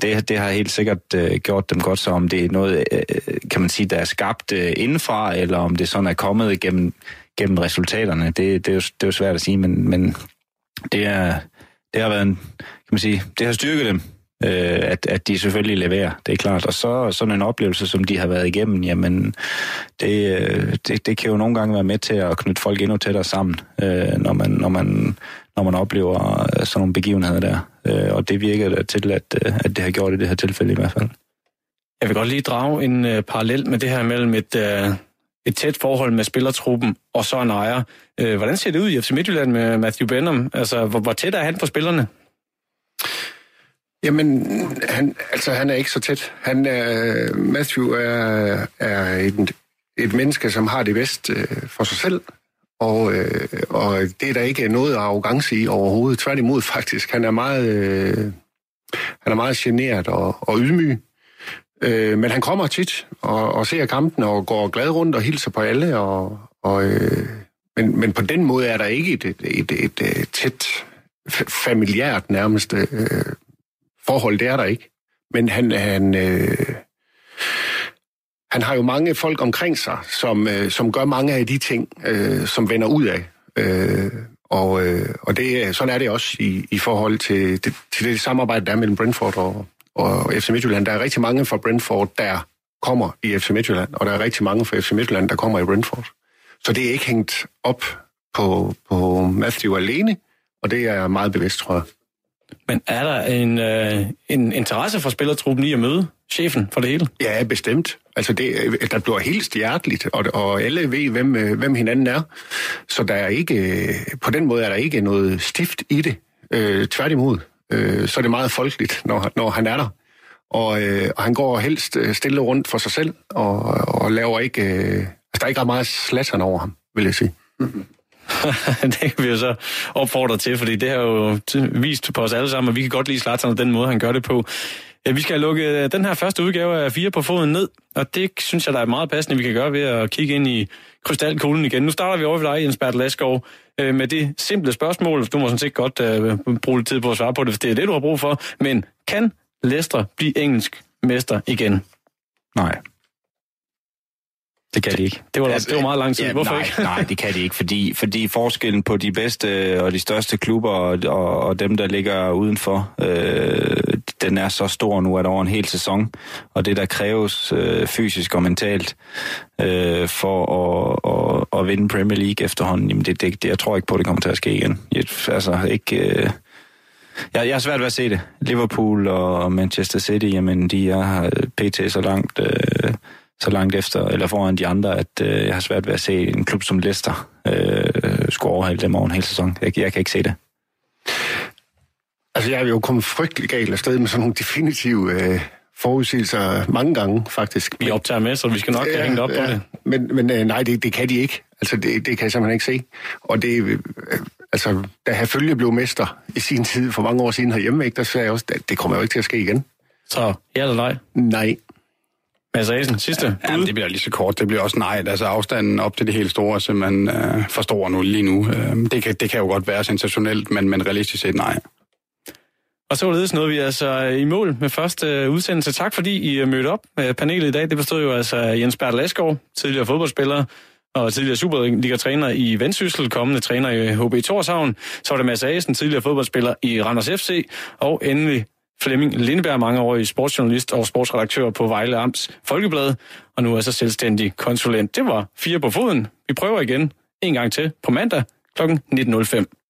det, det har helt sikkert øh, gjort dem godt, så om det er noget, øh, øh kan man sige, der er skabt øh, indenfra, eller om det sådan er kommet gennem, gennem resultaterne, det, det, er jo, det er jo svært at sige, men, men det er det har været en, man sige, det har styrket dem, øh, at, at de selvfølgelig leverer, det er klart. Og så sådan en oplevelse, som de har været igennem, jamen, det, øh, det, det kan jo nogle gange være med til at knytte folk endnu tættere sammen, øh, når, man, når, man, når man oplever øh, sådan nogle begivenheder der. Øh, og det virker til, at, øh, at det har gjort i det her tilfælde i hvert fald. Jeg vil godt lige drage en øh, parallel med det her mellem et, øh, et tæt forhold med spillertruppen og så en ejer. Øh, hvordan ser det ud i FC Midtjylland med Matthew Benham? Altså, hvor, hvor tæt er han på spillerne? Jamen, han, altså, han er ikke så tæt. Han er, Matthew er, er et, et menneske, som har det bedst øh, for sig selv, og, øh, og det er der ikke noget arrogance i overhovedet. Tværtimod faktisk. Han er meget, øh, han er meget generet og, og ydmyg. Øh, men han kommer tit og, og ser kampen og går glad rundt og hilser på alle. Og, og, øh, men, men på den måde er der ikke et, et, et, et, tæt familiært nærmest øh, forhold. Det er der ikke. Men han, han, øh, han har jo mange folk omkring sig, som, øh, som gør mange af de ting, øh, som vender ud af. Øh, og, øh, og det, sådan er det også i, i forhold til, til, til det samarbejde, der er mellem Brentford og, og FC Midtjylland. Der er rigtig mange fra Brentford, der kommer i FC Midtjylland, og der er rigtig mange fra FC Midtjylland, der kommer i Brentford. Så det er ikke hængt op på, på Matthew alene, og det er meget bevidst, tror jeg. Men er der en, øh, en interesse for spillertruppen i at møde chefen for det hele? Ja, bestemt. Altså, det, der bliver helt hjerteligt, og, og alle ved, hvem, øh, hvem hinanden er. Så der er ikke, på den måde er der ikke noget stift i det. Øh, tværtimod øh, så er det meget folkeligt, når, når han er der. Og, øh, og han går helst øh, stille rundt for sig selv, og, og laver ikke... Øh, altså, der er ikke ret meget slatteren over ham, vil jeg sige. det kan vi jo så opfordre til, fordi det har jo vist på os alle sammen, at vi kan godt lide Zlatan og den måde, han gør det på. Vi skal lukke øh, den her første udgave af Fire på foden ned, og det synes jeg, der er meget passende, vi kan gøre ved at kigge ind i krystalkuglen igen. Nu starter vi over ved dig, Jens Bertel Laskov, øh, med det simple spørgsmål. Du må sådan set godt uh, bruge lidt tid på at svare på det, hvis det er det, du har brug for. Men kan Leicester blive engelsk mester igen? Nej. Det kan de ikke. Det var, altså, det var meget lang tid. Ja, Hvorfor nej, ikke? nej, det kan de ikke, fordi, fordi forskellen på de bedste og de største klubber og, og, og dem, der ligger udenfor, øh, den er så stor nu, at over en hel sæson, og det, der kræves øh, fysisk og mentalt øh, for at, at, at vinde Premier League efterhånden, jamen det, det, det, jeg tror ikke på, at det kommer til at ske igen. Jeg, altså ikke... Øh, jeg, jeg er svært ved at se det. Liverpool og Manchester City, jamen de er pt. så langt... Øh, så langt efter, eller foran de andre, at øh, jeg har svært ved at se en klub som Leicester øh, skulle overhale dem over en hel sæson. Jeg, jeg kan ikke se det. Altså, jeg er jo kommet frygtelig galt afsted med sådan nogle definitive øh, forudsigelser mange gange, faktisk. Vi optager med, så vi skal nok have hængt op på det. Men, men øh, nej, det, det kan de ikke. Altså, det, det kan jeg simpelthen ikke se. Og det, øh, altså, da Herfølge blev mester i sin tid, for mange år siden herhjemme, ikke, der sagde jeg også, at det kommer jo ikke til at ske igen. Så ja eller nej? Nej. Mads Asen, sidste Ja, det bliver lige så kort. Det bliver også nej. Altså afstanden op til det helt store, som man øh, forstår nu lige nu. Øh, det, kan, det kan jo godt være sensationelt, men, men realistisk set nej. Og således nåede vi altså i mål med første udsendelse. Tak fordi I øh, mødte op med panelet i dag. Det bestod jo altså Jens Bertel Asgaard, tidligere fodboldspiller og tidligere Superliga-træner i Vendsyssel, kommende træner i HB Torshavn. Så var det Mads Asen, tidligere fodboldspiller i Randers FC, og endelig Flemming Lindeberg, mangeårig sportsjournalist og sportsredaktør på Vejle Amts Folkeblad, og nu er så selvstændig konsulent. Det var fire på foden. Vi prøver igen en gang til på mandag kl. 19.05.